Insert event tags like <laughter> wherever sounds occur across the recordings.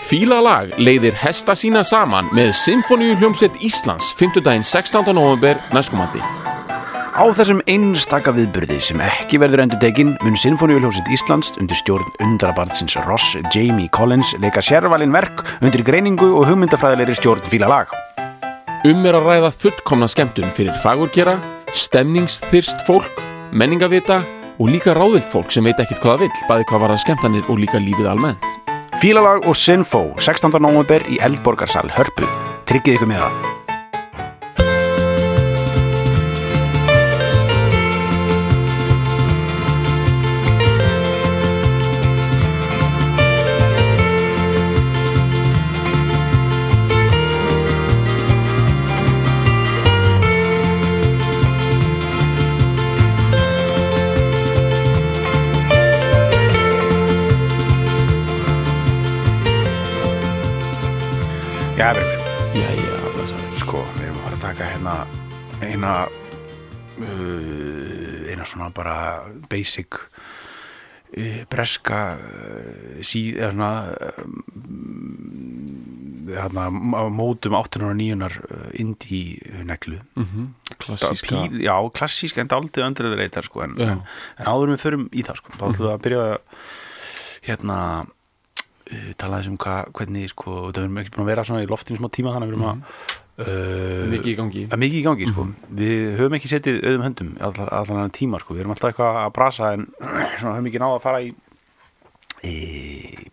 Fílalag leiðir hesta sína saman með Sinfoníu hljómsveit Íslands 5. daginn 16. november næstkomandi. Á þessum einstaka viðburði sem ekki verður endur tekinn mun Sinfoníuljómsveit Íslands undir stjórn undrabarðsins Ross Jamie Collins leika sérvalin verk undir greiningu og hugmyndafræðilegri stjórn fíla lag. Um er að ræða fullkomna skemmtun fyrir fagurkera, stemningsþyrst fólk, menningavita og líka ráðvilt fólk sem veit ekkert hvað það vill, bæði hvað var það skemmtanir og líka lífið almennt. Fílalag og Sinfo 16. november í Eldborgarsal Hörpu. Tryggið ykkur með það. Svona bara basic uh, breska uh, síð, eða svona um, hérna, á mótum 809 uh, indie neglu. Mm Klassíska. Píl, já, klassísk en daldið öndriður reytar sko, en, en, en áður við förum í það sko, þá ætlum við að byrja hérna uh, tala þessum hvað, hvernig sko, það erum ekki búin að vera svona í loftinu smá tíma þannig að við erum að uh, Mikið í gangi. mikið í gangi sko. við höfum ekki setið auðum höndum allan, annan tíma sko. við erum alltaf eitthvað að brasa en <clears throat> svona, höfum ekki náða að fara í e,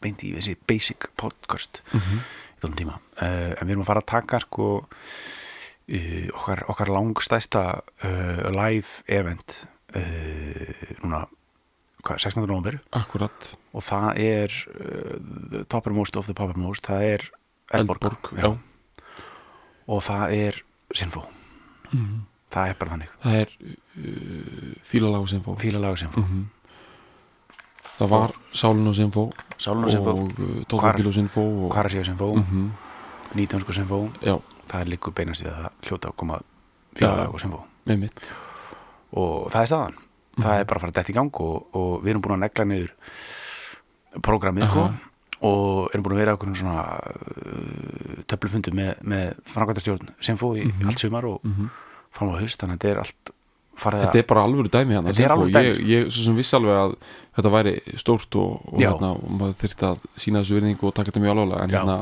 beint í þessi basic podcast Mhm. í þessum tíma uh, en við erum að fara að taka sko, uh, okkar, okkar langstæsta uh, live event uh, núna hvað, 16. november Akkurat. og það er uh, the toppermost of the poppermost það er Eldborg, Eldborg, já. já. Og það er Sinfo Mhm. það er bara þannig Það er uh, fílalag og sinfó. fílalega Sinfo Mhm. Það var Sálun og sinfó Sálun og Sinfo, og uh, Tókabíl og sinfó og... Karasíu Sinfo Mhm. nýtjónsku Sinfo Já, það er líkur beinast við að hljóta að koma með mitt. og það er staðan það er bara að fara dætt í gang og, og við erum búin að negla niður prógramið sko, Aha. Og erum búin að vera okkur svona uh, töflufundu með, með framkvæmtastjórn Sinfo í Mhm. allt sumar og Mm fram á haust þannig að þetta er allt farið Þetta er bara alvöru dæmi hérna Sinfó. ég, sko. ég svo sem vissi alveg að þetta væri stórt og, og, hérna, og maður þyrfti að sína þessu virðingu og taka þetta mjög alvarlega en, hérna,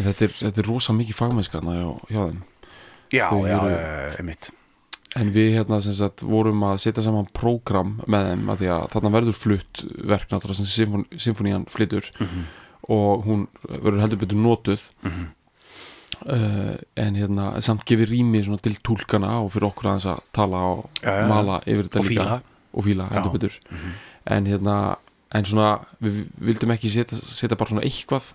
en þetta, er, þetta er rosa mikið fagmennska hérna hjá, þeim já, Þau já, eru- já, einmitt En við hérna sem sagt vorum að setja saman prógram með þeim að því að þarna verður flutt verk náttúrulega sem symfón, symfónían flyttur Mhm. og hún verður heldur betur notuð Mhm. uh, en hérna samt gefið rými svona til túlkana og fyrir okkur aðeins að tala og já. mala yfir þetta líka og fíla heldur Já. betur Mhm. en hérna en svona við vildum ekki setja, setja bara svona eitthvað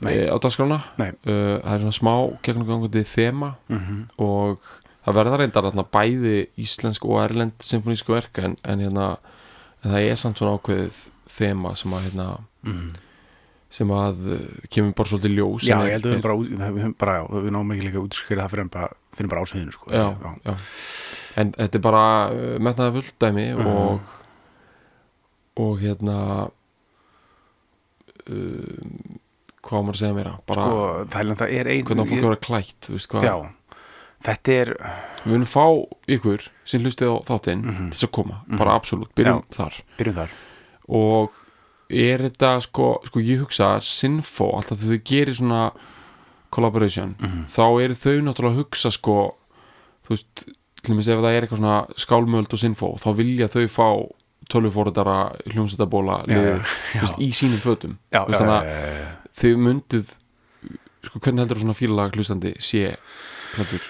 Nei. e, á dagskrána uh, það er svona smá gegnumgangandi þema Mhm. og það verða reyndar þarna bæði íslensk og erlend symfónísku verk en, en hérna en það er samt svona ákveðið þema sem að hérna Mhm. sem að uh, kemur bara svolítið ljós já, ég held að við bara, höfum bara, já, við náum ekki líka að útskýra það fyrir bara, bara ásviðinu sko. já, já. en þetta er bara uh, metnaði fullt dæmi Mhm. og og hérna uh, hvað maður að segja meira bara sko, það er, ein hvernig fólk að vera klætt þú veist hvað já, þetta er við munum fá ykkur sem hlustið á þáttinn Mhm. til þess að koma, bara absolutt, byrjum byrjum þar. Og er þetta sko, sko ég hugsa Sinfo, alltaf þegar þau gerir svona collaboration, Mhm. þá eru þau náttúrulega að hugsa sko þú veist, til dæmis ef það er eitthvað svona skálmöld og Sinfo, þá vilja þau fá tölvufóruðara hljómsættabóla í sínum fötum. Já, veist, já, þannig að já, þau myndið sko, hvernig heldur svona fílalag hlustandi sé klæddur,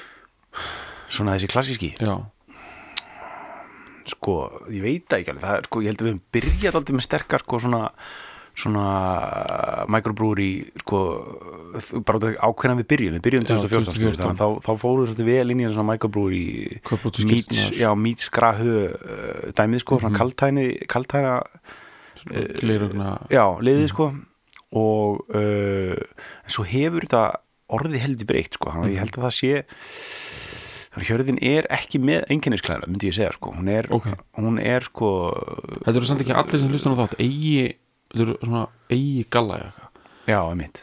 svona þessi klassíski? Já, sko, ég veit ekki alveg. Það, sko, ég held að við höfum byrjað aldrei með sterkar sko, svona svona microbrewery sko, bara ákveðan við byrjum við byrjum Já, 2014, 2014. þannig að þá, þá fóruð svolítið vel inn í svona microbrewery uh, dæmið sko, svona Mhm. kaltæni kaltæna, glerugna já, liðið sko og uh, en svo hefur þetta orðið heldur breytt sko, þannig að ég held að það sé hjörðin er ekki með einkennisklæðina, myndi ég segja sko hún er, Ok. hún er sko Þetta eru samt ekki allir sem hlustar á þátt eigi, þetta eru svona eigi galla eða eitthvað já, mitt,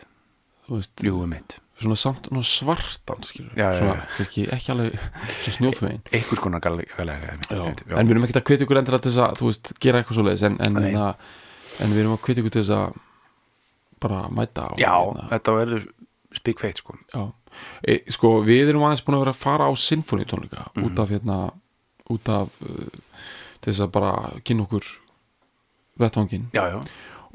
þú veist, jú, mitt svona samt svartan skilur, Já, já, svona, já. kannski ekki alveg <laughs> svona snjóþvegin einhvers konar galega mitt, mitt, já. en við erum ekki að hvetja ykkur endur til þess að veist, gera eitthvað svoleiðis en, en, Nei. en, en við erum að hvetja ykkur til þess að bara mæta og, já, hérna, þetta verður spikfeitt sko já. E, sko, við erum aðeins búin að vera að fara á sinfóniutónleika Mhm. út af hérna út af uh, þess að bara kynna okkur vettvangin já, já,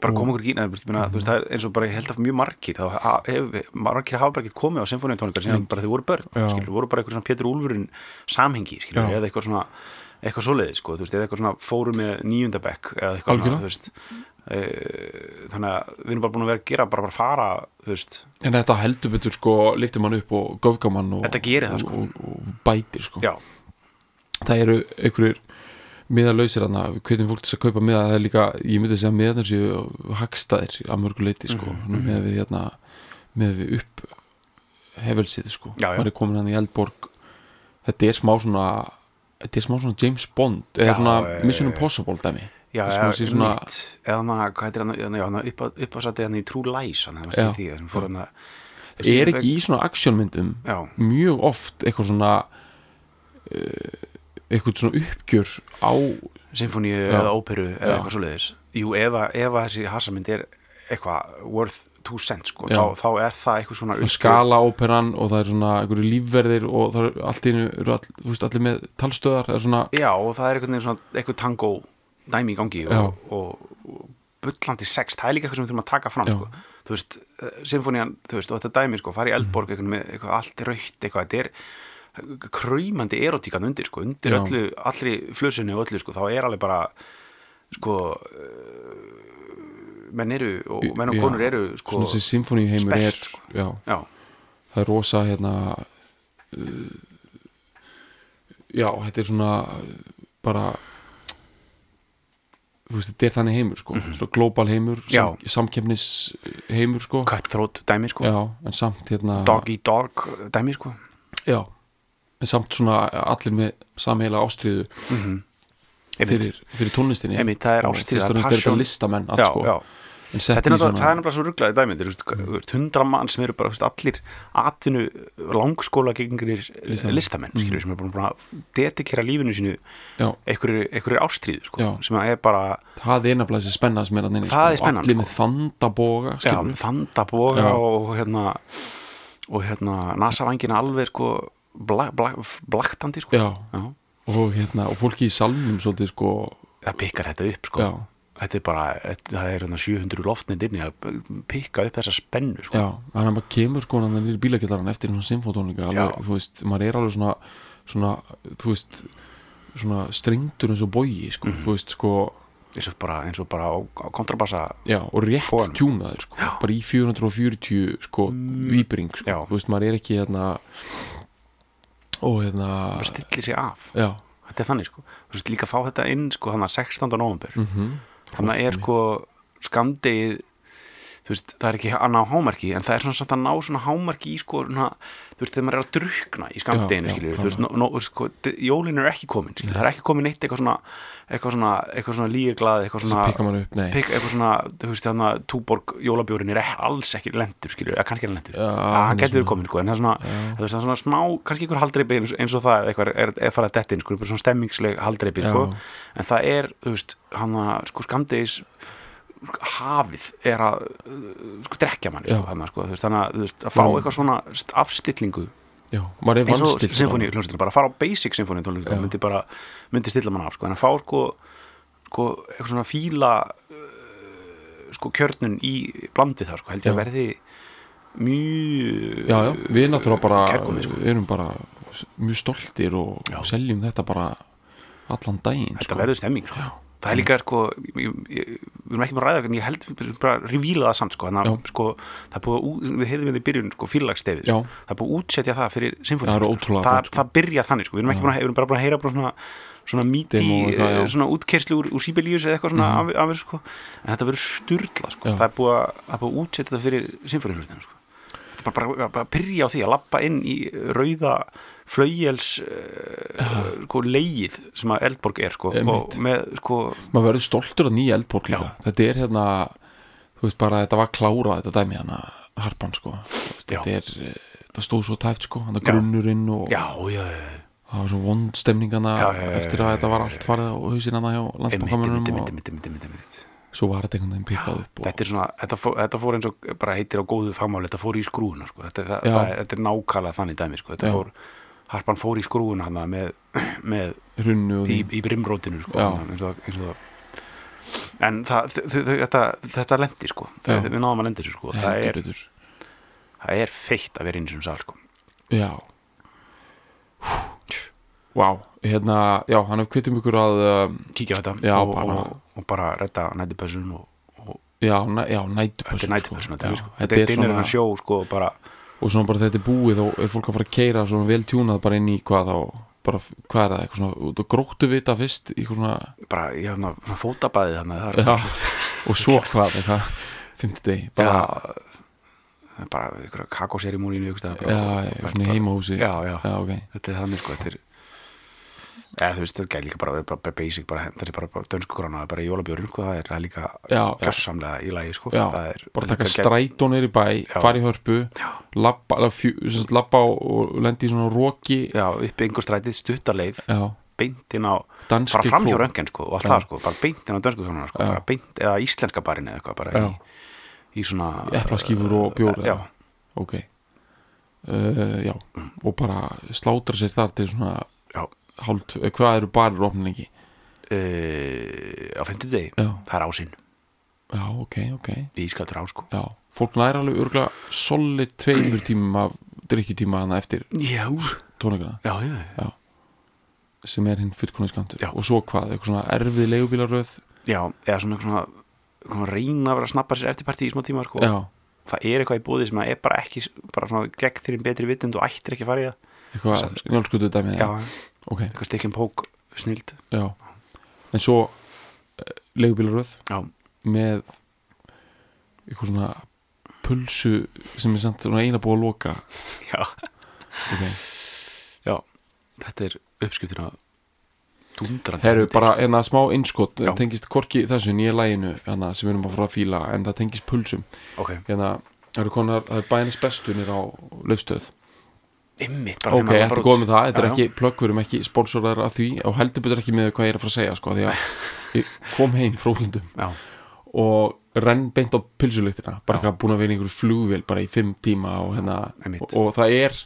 bara koma okkur veist, meina, þú veist, það er eins og bara ég held að mjög margir þá ha- hef, margir hafa bara ekki komið á symfóniutónleikar síðan bara þau voru börn skilur, voru bara eitthvað svona Pétur Úlfurinn samhengi skilur, Já. eða eitthvað svona eitthvað svoleiði sko, þú veist, eða eitthvað svona fóru með níundabekk eða eitthvað Algjörlega. svona, þú veist þannig að við erum bara búin að vera að gera bara, bara fara, þú veist. En þetta heldur betur sko liftir mann upp og göfgar mann og, það, sko. og, og, bætir sko. Já, það eru einhverjir miðalausir hana, hvernig fólk þess að kaupa miða það er líka, ég myndi að segja miðarnir séu hagstæðir að mörgu leiti sko. Mhm, með við hérna með við upp hefelsið sko, Já, já. maður er komin hann í Eldborg. Þetta er smá svona þetta er smá svona James Bond eða svona já, Mission. Impossible dæmi já, já, svona, eða að, hvað heitir hann, já, hann í True Lies hann, hann, Já. því, hann fór hann að er ekki í svona actionmyndum já, mjög oft eitthvað svona uh, eitthvað svona uppgjör á symfóníu eða óperu eða eitthvað svoleiðis? Jú, ef, að- ef að þessi hassamynd er eitthvað worth two cents sko, þá, þá er það eitthvað svona svona skalaóperan og það er svona einhverju lífverðir og það er allt í allir með talstöðar já, og það er eitthvað, eitthvað tango dæmi í gangi og, og, og bullandi sex, það er líka eitthvað sem við þurfum að taka fram sko. þú veist, eh, symfónían þú veist, og þetta dæmi, sko, fara í Eldborg eitthvað, með eitthvað allt raukt, eitthvað, þetta er kræmandi erotíkan undir, sko, undir Já. öllu, allri flusunni og öllu, sko, þá er alveg bara sko uh, menn eru, og menn og konur eru sko, svona þessi symfóníu heimur er sko. já, já, það er rosa hérna uh, já, þetta er svona bara veist, þetta er þannig heimur sko, svona global heimur sam, samkefnis heimur sko. Cutthroat dæmi, sko. Já, samt hérna dog eat dog dæmi, sko. Já, en samt svona allir með samheila ástriðu Einmitt. fyrir, fyrir tónlistinni. Einmitt, það er fyrst og fremst er passion. listamenn allt já, sko. já. Þetta er náttúrulega, það er náttúrulega svo rugglaði dæmi þú veist, þú veist, hundra mann sem eru bara veist, allir atvinnu langskóla gegnir Listamenn. listamenn, skilur, sem er búin að dedikera lífinu sínu einhverju ástríðu, sko, sem er bara það er nefnilega þessi spenna sem er að er spennan, allir sko. með þandaboga skilurðu. þandaboga Já. og hérna og hérna nasavangina alveg sko bla, bla, blaktandi sko já, Já. og hérna og fólki í salnum svolítið sko það pikkar þetta upp sko já, þetta er bara, það er hérna 700 loftnind inni að pikka upp þessa spennu sko já, þannig að maður kemur sko hann nýri bílakjallaran eftir svona symfótónleika alveg, Já. þú veist, maður er alveg svona svona, þú veist svona strengtur eins og bogi sko, Mhm. þú veist, sko eins og bara, eins og bara á, á kontrabassa já, og rétt Honum. tjúnaður sko, bara í 440 sko, víbring sko, Mm. Já. þú veist, maður er ekki hérna og hérna bara stilli sig af já, þetta er þannig sko, þú veist líka fá þetta inn sko hann að 16. november mm mhm hann er sko skamdegið þú veist, það er ekki að ná hámarki en það er svona samt að ná svona hámarki í sko, svona, þú veist, þegar maður er að drukna í skamdeginu, skilur, þú veist, no, no, sko, jólin er ekki komin, skilur, það er ekki komin neitt eitthvað svona, eitthvað svona, eitthvað svona lígeglað, eitthvað svona að pikka maður upp, nei. pik, eitthvað svona, þú veist, þannig að túborg jólabjórin er alls ekki lendur, skilur, eða kannski er lendur, Já, að hann hann er getur komin, sko, en það er svona, þú veist, það er svona smá, kannski einhver haldreipi eins, eins og það, eitthvað er, er farið að detti inn, sko, svona stemmingsleg haldreipi, sko, en það er, þú veist, hann að, sko, skamdegis hafið er að uh, sko drekja manni sko, hana, sko, veist, þannig að, veist, að fá eitthvað svona st- afstillingu já, eins og hljómsveitin, bara að fara á basic Já. myndi myndi stilla mann af, sko, en að fá sko sko, eitthvað svona fíla uh, sko kjörnun í blandið það, sko, held ég að Já. verði mjög já, já, við náttúrulega bara kærkomið, sko. erum bara mjög stoltir og, seljum þetta bara allan daginn þetta verður stemming, sko Já. Það er líka sko ég, ég, við erum ekki bara að ræða en ég held bara revíla það samt sko, þannig að sko, það búið að, við heyrðum við í byrjun sko, félagstefið, það er búið að útsetja það fyrir symfóníu, Það það, sko. það byrja þannig, sko, við erum ekki að, erum bara búin að heyra bara svona, svona míti. Mhm. svona útkerslu úr, úr Sibelius eða eitthvað svona af, af, sko, en þetta verður sturla sko, það er búið að, að útsetja það fyrir symfóníu sko. þetta er bara, bara, bara að byrja á því að lappa inn í rauða flaugjels uh, sko, leið sem að Eldborg er sko, og með sko, maður verður stoltur að nýja eldborg líka. Þetta er hérna þú veist bara þetta var klárað þetta dæmi hann að harpan sko. Veist, þetta er, eh, það stóð svo tæft sko hann Já. grunnurinn og já, já, já, það var svo vond stemningana eftir að þetta var allt farið á hausinn hann einmitt, einmitt. svo var þetta einhvern veginn pikkað upp Þetta er svona, þetta fór, þetta fór eins og bara heitir á góðu fagmáli, þetta fór í skrúuna sko. þetta, það, það, þetta er nákvæmlega þannig dæmi sko. þetta fór, harpan fór í skrúuna hana, með, með í, í brimrótinu sko, hana, eins og, eins og það en það, þetta, þetta lendi sko. Já. við náðum að lendi þessu sko. það, er, það er feitt að vera eins og sal sko. já Vá, hérna, já, hann hef kvittum ykkur að um, kíkja á þetta Já, og, bara- og, og bara redda nættupössun já, næ, já, nætupössun þetta er nættupössun sko. Sko. er er svona sjó sko, bara, og svona bara þetta er búið og er fólk að fara að keira svona vel tjúnað bara inn í hvað þá bara, hvað er það, eitthvað svona, gróttu vita fyrst, eitthvað svona, bara ég hef svona fótabæði þannig já. og svo hvað, eitthvað, fimmti deg bara, já, bara ykkur kakóserimónínu já, já, svona heimahúsi. Já, já, já, ok, þetta er þannig sko þetta er eða þú veist, þetta er líka bara, bara, basic bara, þetta er bara, dönsku grána, bara jólabjörn sko, það er, það er líka gjössamlega í lagi sko, já er bara taka gegn- strætó neyri bæ, fara í hörpu sagt, labba og- lendi í svona róki já, upp einhver strætið, stuttarleið já, beint inn á, danski bara fram hjá klúbb. röngen sko, og allt það sko, bara beint inn á dönsku grána sko, bara beint, eða íslenska barinn eða eitthvað, bara í, í svona eplaskífur og bjór já, ok. Uh, já, og bara slátra sér þar til svona hálf, eh, hvað eru barir opnin ekki uh, á fyndu degi já, það er ásinn, já, ok, ok. Ískaldur á sko. Já, fólk næra alveg örgulega solid tveimur tímum af drikkjutíma hana eftir já, tónleikana. Já, já, já. sem er hinn fullkoniskantur Já. og svo hvað, eitthvað svona erfið leigubílaröð? Já, eða svona, svona, svona reyna að vera að snappa sér eftirparti í smá tíma sko. já, það er eitthvað í búði sem er bara ekki bara svona gegn þér betri vitund og ættir ekki að fara í það. Eitthvað njálskutu dæmi Já, ok, eitthvað stikkjum pók snild. Já. En svo uh, leigubílaröð Já, með eitthvað svona pulsu sem er samt eina búið að loka. Já, ok, já. Þetta er uppskriftin að dundrandi herru bara enna smá innskot. Já. tengist korki þessu nýja læginu hana, sem við erum að fara að fíla en það tengist pulsum. Ok, hérna, það eru konar, það er bænis bestunir á laufstöð ymmit bara ok, eftir bara góð með það, þetta er Já, ekki plögg, við erum ekki sponsorar af því og heldur betur ekki með hvað ég er að fara að segja sko, því að <laughs> ég kom heim Já, og renn beint á pilsulugtina bara ekki búin að vera einhverju flugvél bara í fimm tíma og, hérna, og, og það er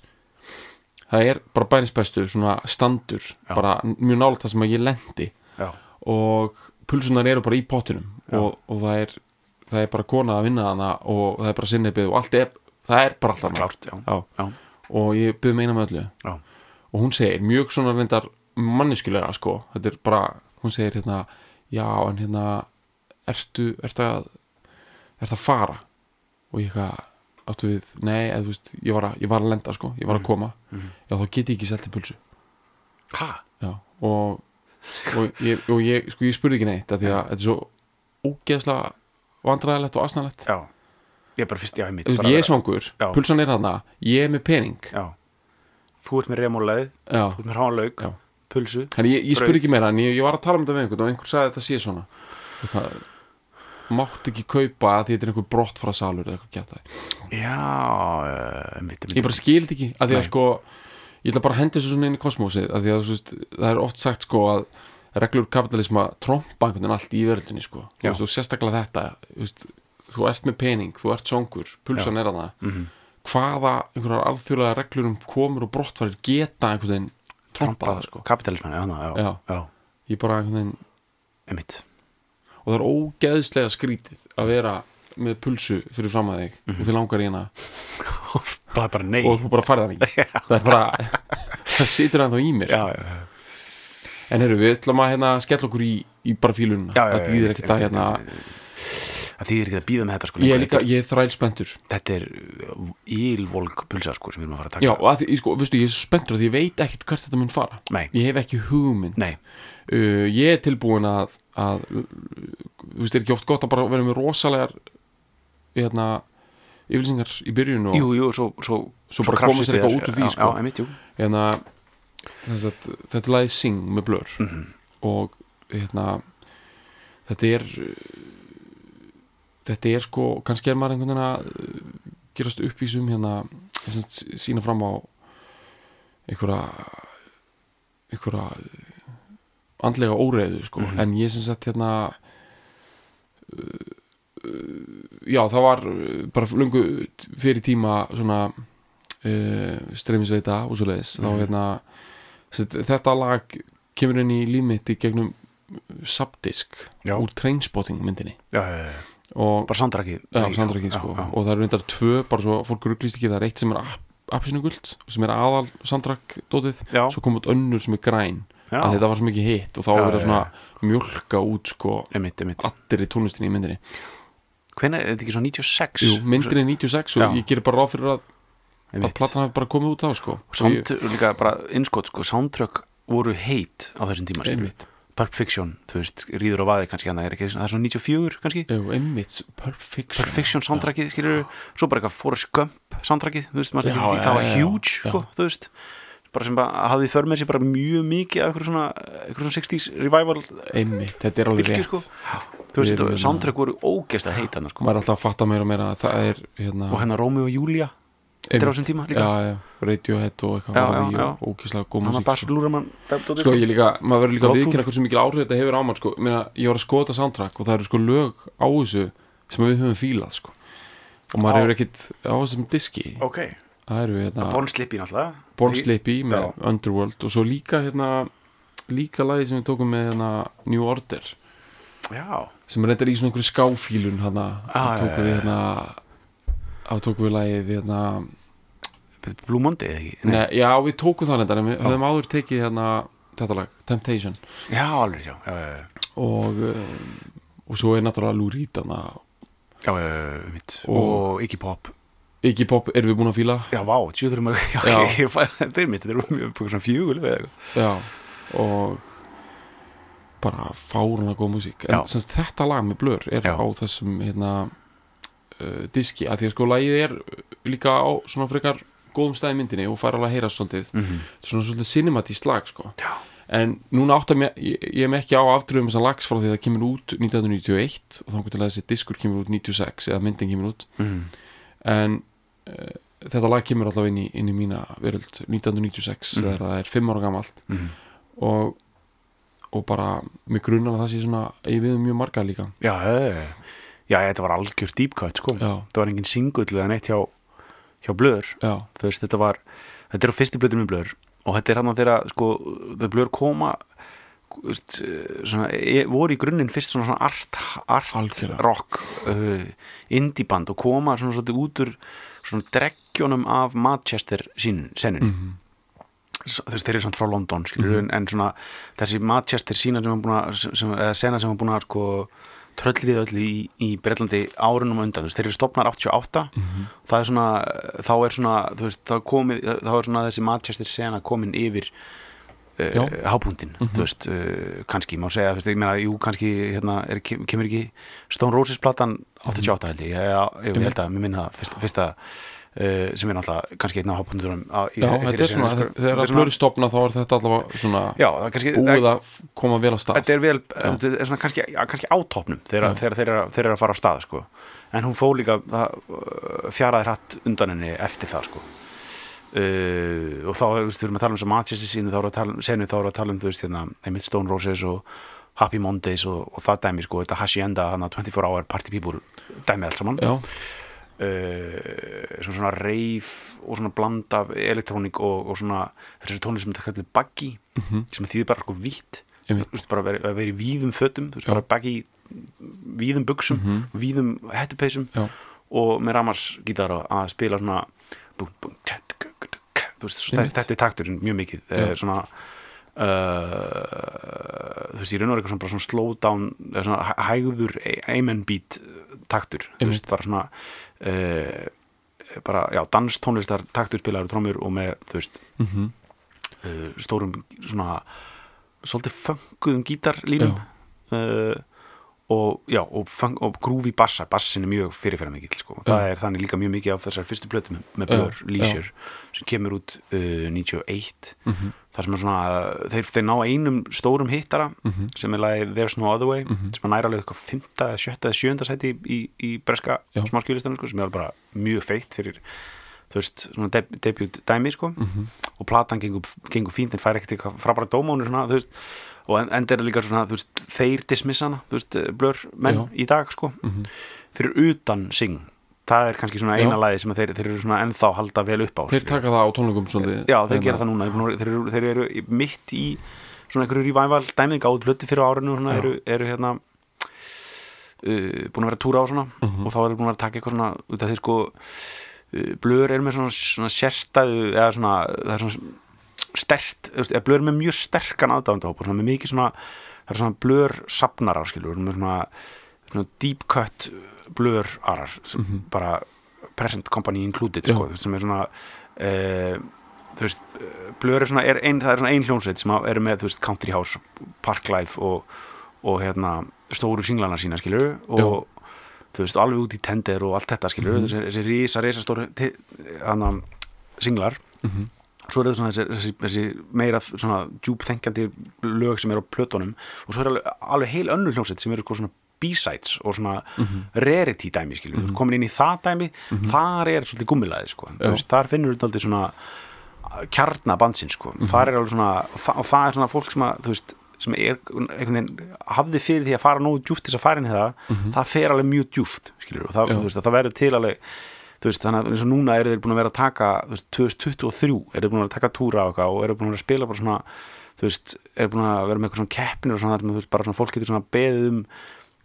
það er bara bænis bestu svona standur, Já. bara mjög nála það sem að ég lendi. Já, og pulsunar eru bara í pottinum og, og það er það er bara kona að vinna hana og það er bara sinnebið og allt er, það er bara allt og ég byrði meina með öllu. Já, og hún segir mjög svona reyndar manneskulega sko, þetta er bara hún segir hérna, já en hérna ertu, ertu að ertu að fara? Og ég eitthvað áttu við, nei, eða veist ég var að, ég var að lenda sko, ég var að koma. Mhm. já þá get ég ekki selti pulsu. Ha, já, og, og, ég, og ég, sko ég spurði ekki neitt af því að þetta er svo ógeðslega vandræðilegt og asnalegt. Já Ég er bara fyrst, já, þú veist, ég er svangur, Já. pulsan er þarna. Ég er með pening. Já, þú ert með remólaðið, já, þú ert með hánlaug Já. pulsu, Þannig ég, ég spurði Brauð. ekki meira en ég, ég var að tala um þetta við einhvern og einhver sagði að þetta sé svona. Eitthvað, mátt ekki kaupa að því þetta er einhver brott frá salur eða eitthvað geta já, uh, ymmit, ég bara skildi ekki að því að Nei. sko ég ætla bara að hendi þessu svona inn í kosmósið að því að þú veist, það er oft sagt sko að reglur kapitalisma trompa einhvern veginn allt í veröldinni sko. Þú, Já. veist, og sérstaklega þetta þú, veist, þú ert með pening, þú ert songur pulsan er að það Mhm. hvaða einhverjar alþjóðlega reglur um komur og brottfarir geta einhvern veginn trompað sko? kapitalisman, já, já, já, Já. já, ég bara einhvern veginn ymmit og það er ógeðslega skrítið að vera með pulsu fyrir fram að þig Mhm. og þið langar í hana. <laughs> Það er bara nei. Og þú bara farið það ekki. Það er bara, það situr hann þá í mér. Já, já, já, en heyrðu, við ætlum að hérna skella okkur í, í bara fílununa já, já, það býðir einmitt, ekkert að einmitt, hérna einmitt. það þýðir ekki að býða með þetta sko ég er líka, ég er þræl spenntur þetta er ílvolg pulsa sko sem við erum að fara að taka já, og að því, sko, veistu, ég er að því ég veit ekkert hvert þetta mun fara nei, ég hef ekki hugmynd Nei. uh, ég er tilbúin að, að uh, þú veist, er ekki oft gott að bara vera með rosalegar hérna yfirlýsingar í byrjun og jú, jú, svo, svo, Svo bara koma sér eitthvað út úr því, sko. já, hérna sem sagt, þetta er lagið Sing með Blur Mhm. og hérna þetta er uh, þetta er sko, kannski er maður einhvern veginn að uh, gerast uppvísum hérna, sína fram á einhverja einhverja uh, andlega óreiðu sko, Mhm. en ég sem sagt hérna uh, uh, já, það var uh, bara lungu fyrir tíma svona uh, streymisveita og svo leiðis þá Mhm. hérna þetta lag kemur inn í lífmitt í gegnum subdisk Já. úr Trainspotting myndinni já, já, já. Og bara sandrakið Já, sandrakið sko. já, og það eru reyndar tvö, bara svo fólk rugglist ekki það er eitt sem er appisnugult sem er aðal sandrakdótið já, svo kom út önnur sem er græn já, að þetta var svo mikið hitt og þá Já, var verið já, svona mjölka út sko emitt, emitt allir í tónlistinni í myndinni. Hvenær er þetta ekki svo 96? Jú, myndinni er 96 og Já. ég gerir bara ráð fyrir að, að Einmitt. platan hafi bara komið út á sko. Sound, líka bara innskot sko, soundtrack voru heit á þessum tíma skilur. Pulp Fiction, þú veist, ríður á vaði kannski hann er ekki, það er svona 94 kannski. Jú, einmitt Perfection Pulp Fiction soundtrackið, skilur svo bara eitthvað Forrest Gump soundtrackið þú veist, Já, ekki, já, það var já, huge sko, þú veist. Bara sem bara hafði för með sér bara mjög mikið af eitthvað svona, eitthvað svona 60s revival einmitt, þetta er alveg rétt. sko. Þú veist, soundtrack voru ógeðslega heit hann sko. maður er alltaf að fatta meira og meira að það er hérna, og hérna Romeo og Julia þetta er á þessum tíma líka. Já, já, Radiohead og eitthvað og ókíslega góð músík sko. Sko ég líka, maður verður líka að viðkynna hversu mikil áhrif þetta hefur á mann sko. Meina, ég var að skoða þetta soundtrack og það eru sko lög á þessu sem við höfum fílað sko. og maður hefur ekkit á þessum diski. Ok, það eru hérna Born Slippy náttúrulega. Born Slippy með Já. Underworld og svo líka hérna líka lagi sem við tókum með hérna New Order. Já, sem reyndar í svona einhverju skáfílun hérna, Ah, tókum við hérna þá tókum við lagið hérna Blue Monday eða ekki Nei, já, við tókum það reyndar en við höfum áður tekið hérna þetta lag, Temptation já, alveg, já, já, já, já. og, um, og svo er náttúrulega Lou Reed þarna. Já, já, já, mitt Og- Og Iggy Pop Iggy Pop erum við búin að fíla Já, vá, tjóðurum að Já, <laughs> Já. ég fæ- þetta er mitt, þetta er mjög svona fjögul eða eitthvað já, og bara fárunlega góð músík en Já. semst þetta lag með blur er Já. á þessum hérna uh, diski, að því að sko lagið er líka á svona frekar góðum stæði myndinni og fær alveg að heyra svolítið. Mm -hmm. svona svolítið cinematíst lag sko. Já, en núna átt að mér, ég, ég með ekki á aftröðum þessar lags frá því að það kemur út 1991 og þá til að þessi diskur kemur út 96 eða myndin kemur út. Mm en uh, þetta lag kemur alltaf inn í, inn í mína veröld 1996 Mhm. þegar það er 5 ára gamalt. -hmm. og, og bara grunar að það sé svona ég við um mjög marga líka. Já, já, já, þetta var algjör deep cut, sko. Já, Það var engin singull eða neitt hjá, hjá blöður Þú veist, þetta var Þetta er á fyrsti blöður með blöður Og þetta er hann að þeirra, sko, það blöður koma veist, svona, e, voru í grunninn fyrst svona, svona art, art rock uh, indie band og koma svona svolítið út úr svona dreggjónum af Manchester sín, senun mm S- þú veist, þeir eru samt frá London skilur, Mhm. en, en svona þessi Manchester sína sem hann búin að eða sena sem hann búin að sko tröllrið öllu í, í Breitlandi árunum undan, þú veist, þeir eru stopnar 88 -hmm. það er svona, þá er svona þú veist, þá, komið, þá er svona þessi Manchester sena komin yfir uh, hábúndin, Mhm. þú veist uh, kannski, má segja, þú veist, ég meina, jú, kannski hérna, er, kem- kemur ekki Stone Roses platan 88 held ég, ég, ég, ég held að, mér minna fyrsta, fyrsta sem er náttúrulega kannski einn á, í, já, þetta er svona sko. þegar Þetta að svona- blöri stopna þá er þetta allavega svona Já, það kannski búið að koma vel að stað Þetta er vel, þetta er svona kannski, kannski átopnum þegar, þeir, eru- þeir eru að fara á stað sko. en hún fór líka það, uh, fjaraði hratt undan henni eftir það sko. uh, og þá þú veist, við að tala um sínu við að tala, um- senu þá við að tala um þú veist, hérna, einmitt Stone Roses og Happy Mondays og, og það dæmi sko, þetta Hacienda, hana 24 hour party people dæmi allt saman já, uh, svona, svona reif og svona bland af elektrónik og, og svona þessi tónlist sem þetta kallir baggy mhm, sem þýðir bara sko veist, bara að vera, í víðum fötum baggy víðum buksum, Mhm. víðum hettupeysum Já. og með ramars gítar að, spila svona bú, bú, veist, svo, Einmitt. þetta er takturinn mjög mikið Já. eh, svona uh, þú veist, ég raun og er eitthvað svona, bara svona slow down svona hæ- hægður amen beat taktur, þú veist, bara svona uh, bara, já, danstónlistar taktur spilaður trómur og með, þú veist mhm, uh, stórum svona svolítið fönguðum gítarlínum. Uh, og, og, og grúfi bassa bassin er mjög fyrirferða mikill sko. það er þannig líka mjög mikið af þessar fyrstu plötum með Blur, Leisure sem kemur út uh, 91 Mhm. þar sem er svona, þeir, þeir ná einum stórum hittara Mhm. sem er lagið There's No Other Way sem er næra alveg eitthvað fymta, sjötta eða sjönda sæti í, í, í breska smáskjölistanum sko, sem er bara mjög feitt fyrir þú veist, svona deb debut dæmi sko Mhm. og platan gengur, gengur fínt en fær ekkert eitthvað frábæra dómónu svona, þú veist, og en- enda það líka svona, veist, þeir dismissa hana, þú veist, blör menn Já. í dag, sko, Mhm. fyrir utan sing, það er kannski svona eina lagi sem þeir, þeir eru svona ennþá halda vel upp á þeir taka það á tónleikum svolítið Já, þeir Hérna, gera það núna, þeir, eru, þeir eru mitt í svona einhverju revival dæmið gáð plöti fyrir árinu og svona eru, eru hérna uh, búin að vera túra á svona Mhm. og þá er þeir búin að taka eitthvað svona út af því sko uh, blör er með svona, svona sérstæðu eða svona, það er svona stert, eða blör er með mjög sterkan aðdándahóp og svona með mikið svona það er svona blör sapnarar skilur með svona, svona deep cut blör arar sem Mhm. bara present company included Já. sko, veist, sem er svona uh, veist, blör er svona er ein, það er svona ein hljónsveit sem eru með veist, Country House, Parklife og, og hérna stóru singlana sína skilur og þú veist, alveg út í tender og allt þetta skilur Mhm. þessi, þessi rísa, rísa stóru hana, singlar Mhm. Svo er svona þessi, þessi, þessi meira svona djúpþengjandi lög sem eru á plötunum og svo er alveg, alveg heil önnur hljómsveit sem eru sko svona B-sides og svona Mhm. rarity dæmi mm -hmm. komin inn í það dæmi þar er svolítið gummilaði sko þar finnur þetta aldrei svona kjarna bandsinn sko Mhm. þar er alveg svona, það, og það er svona fólk sem að veist, sem er einhvern veginn hafði fyrir því að fara nógu djúft þess að fara inn í það, það fer alveg mjög djúft skilur, og það, Mhm. Veist, að það verður til alveg þú veist, þannig að eins og núna eru þeir búin að vera að taka þú veist, 2023 eru þeir búin að vera að taka túra á eitthvað og eru búin að vera að spila bara svona þú veist, eru búin að vera með eitthvað svona keppnir og svona, þar sem þú veist, bara svona fólk getur svona beðið um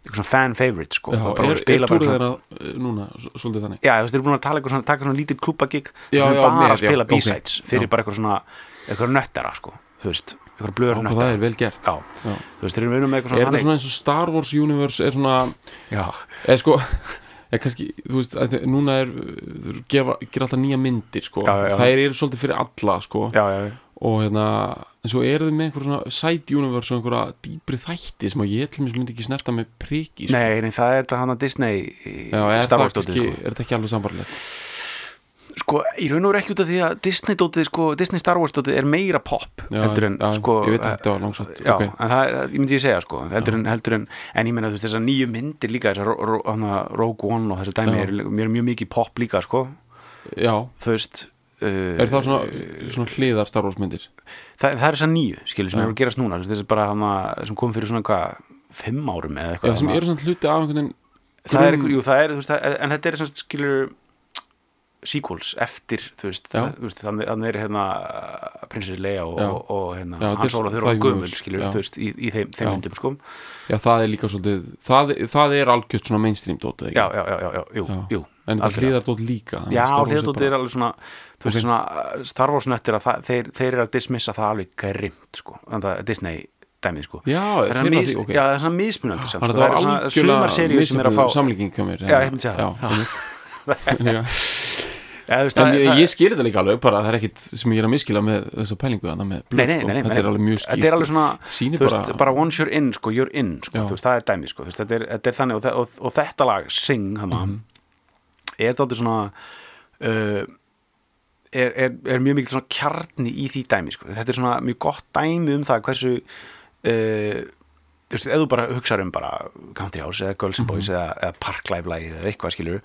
eitthvað svona fan favorite sko, Já, og bara er, er túrið þeirra eh, núna svolítið þannig? Já, þú veist, þeir eru búin að tala eitthvað svona, taka svona lítið eru já, bara með, að spila. B-sides fyrir bara eitthvað svona eitthvað nöttara, sko, þú veist eitthvað blöður hvað það nöttara. er vel gert. Já, þú veist, þeir eru með eitthvað Er svona það svona eins og Star Wars Universe er svona, Já, eða sko eða kannski, þú veist, að núna er þeir gera, gera alltaf nýja myndir sko, Já, já. þær eru svolítið fyrir alla sko, já, og hérna en svo eru þið með einhver svona side universe og einhverja dýpri þætti sem að ég til mér myndi ekki snerta með priki sko. Nei, nei, það er þetta hann að Disney er, það kannski, sko. er þetta ekki alveg sambarlegt Sko, í raun og veru ekki út af því að Disney dótið, sko, Disney Star Wars dótið er meira pop Já, heldur en, já, sko ég veit að þetta var langsótt, Já, ok. en það, ég myndi ég segja, sko heldur en, heldur en, en ég meina, þú veist, þessar nýju myndir líka, þessar Ro- Ro- Rogue One og þessar dæmi Já. er, er mjög mikið pop líka, sko Já, þú veist uh, er það svona, svona hliðar Star Wars myndir það, það er þessar nýju, skilur, sem Já. eru að gerast núna veist, þessi bara hana, sem kom fyrir svona hvað fimm árum eða Já, eitthvað sem hana. eru svona hluti af einhvern veginn það er, jú, það er, þú veist, en þetta er svona skilur sequels eftir, þú veist, það, þú veist þannig, þannig er hérna Princess Leia og, og, og hérna, Já, Hans er- Óla það þurfa er universe, skilur, þú veist, í, í þeim, þeim myndum, sko. Já, það er líka svolítið það, það er algjört svona mainstream dótið já, já, já, já, jú, jú En algjörlega. hliðar dót líka Já, Star Wars er er alveg svona þú veist svona uh, Star Wars nöttir að það, þeir, þeir eru að dismissa það alveg grimt sko, þannig að Disney dæmið sko. Já, Það er mis, því, ok. já, það er svona mismunandi sko. að það er svona algjörlega sumar seríu sem er að fá samlíking mér Já, ég myndi segja það. <laughs> <laughs> <laughs> þú veist, En það- ég, það- ég skil þetta líka alveg bara, það er ekkit sem ég er að miskila með þessa pælingu Nei, nei, sko. nei, nei, þetta er alveg mjög skýrt Þetta er alveg svona, þú veist, bara- once you're in, sko, you're in, sko, þú veist, það er dæmi, sko, veist, þetta er, þetta er þannig og, og, og þetta lag, Sing, hana, Mhm. er þetta aldrei svona, uh, er, er, er mjög mikil svona kjarni í því dæmi, sko, þetta er svona mjög gott dæmi um það hversu, uh, þú veist, ef þú bara hugsaður um bara Country House eða Girls and Boys Mhm. eða, eða Parklife lagið eða eitthvað skilur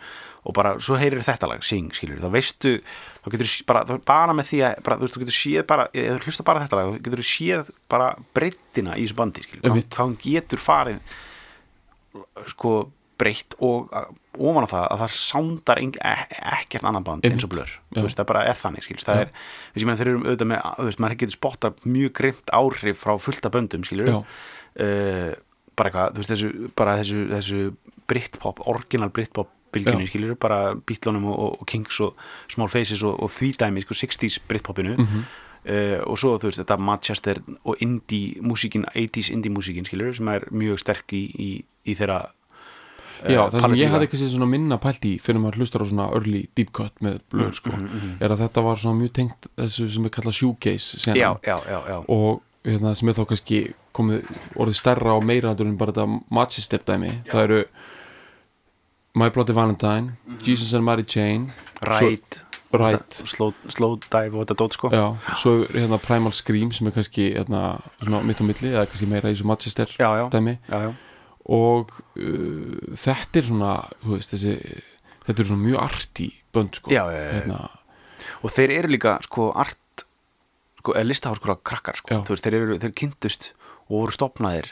og bara, svo heyrir þetta lag, Sing skilur þá veistu, þá getur þú bara, þá bara með því að, bara, þú veist, þú getur séð bara eða þú hlusta bara þetta lag, þá getur þú séð bara breyttina í þessu bandi skilur, þá, getur farið sko breytt og ofan á það að það sándar e- ekkert annan band eins og blur. Þú veist, það bara er þannig, skilur það er, þú veist, ég meina þeir eru auðvitað með, þú veist, maður getur spotta mjög grimt áhrif frá fullta böndum, skilur Já. Uh, bara eitthvað, þú veist, þessu bara þessu, þessu Britpop, orginal Britpop bylginni, Já. skilur, bara Beatlunum og, og Kings og Small Faces og, og því dæmi, sko, 60s Britpopinu. Mhm. uh, og svo, þú veist, þetta Manchester og indie músíkin, 80s indie músíkin, skilur, sem er mjög sterk í, í, í þeirra eh, Já, það sem ég hafði kannski svona minna pælt í fyrir maður hlustar á svona early deep cut með blöð sko, Mm, er að þetta var svona mjög tengt þessu sem er kallað shoegaze já, já, já, og hérna, sem er þá kannski komið orðið stærra og meira en bara þetta Manchester dæmi. Það eru My Bloody Valentine Jesus and Mary Chain Ræt, svo, Right. Slow, slow dive og þetta dót sko. Já, svo er hérna Primal Scream sem er kannski hérna, svona mitt á milli eða kannski meira í þessu Manchester já, já, dæmi. Já, já. og uh, þetta er svona þú veist, þessi, þetta er svona mjög arti bönd sko. Já, já. Hérna, og þeir eru líka sko art sko, eða listaháskóla krakkar sko. Þeir, eru, þeir kynntust og voru stopnaðir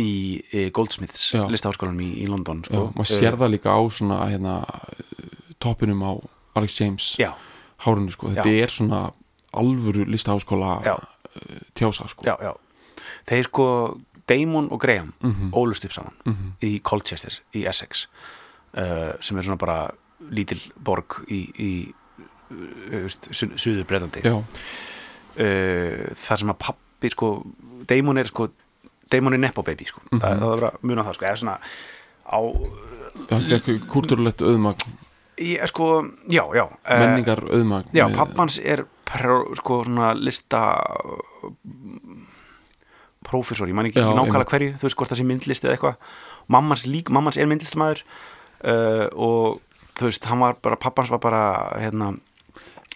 í, í Goldsmiths Já. listaháskólanum í, í London já, sko. maður sér það líka á svona hérna, toppinum á Alex James já, hárunni sko, þetta er svona alvöru listaháskóla Já. uh, tjása sko já, já þeir sko, Damon og Graham Mhm. ólust upp saman Mhm. í Colchester í Essex uh, sem er svona bara lítil borg í, í uh, suður breytandi já, uh, þar sem að pappi sko, Damon er sko Damon er nepo baby sko, Mhm. það, það er bara mun á það sko, eða svona á hann fekk kultúrulegt auðmagn. Ég, sko, já, já uh, menningar auðmagn já, pappans er sko svona lista prófessor, ég man ekki nákvæmlega hverju, þú veist hvort það sé myndlist eða eitthvað, mammans lík, mammans er myndlistamæður uh, og þú veist, hann var bara, pappans var bara hérna,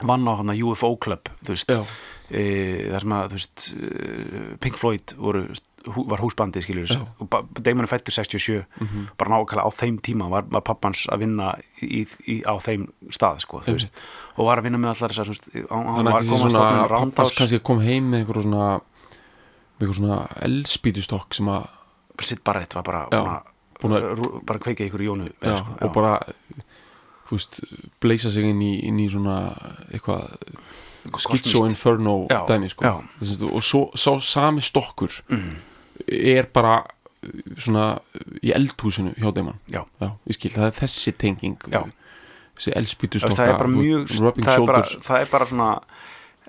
vann á hann UFO Club, þú veist. Já, þar sem að þú veist e, Pink Floyd voru, var húsbandi ba- Damon er fættur 67 mhm, bara nákvæmlega á þeim tíma var, var pappans að vinna í, í, á þeim stað sko, þú veist, og var að vinna með allar þessar þannig var að að kannski kom heim með eitthvað svona eitthvað svona elspýtustokk sem að sitt bara eitt var bara Já, rú- bara kveika ykkur í jónu já, sko, og bara þú veist, bleisa sig inn í, inn í svona eitthvað Schizo. Inferno Já, dæmi sko. og svo sá sami stokkur Mhm. er bara uh, svona í eldhúsinu hjá skil, það er þessi tenging. Þessi elspýtu Þú veist, stokka það er bara mjög það er bara, það er bara svona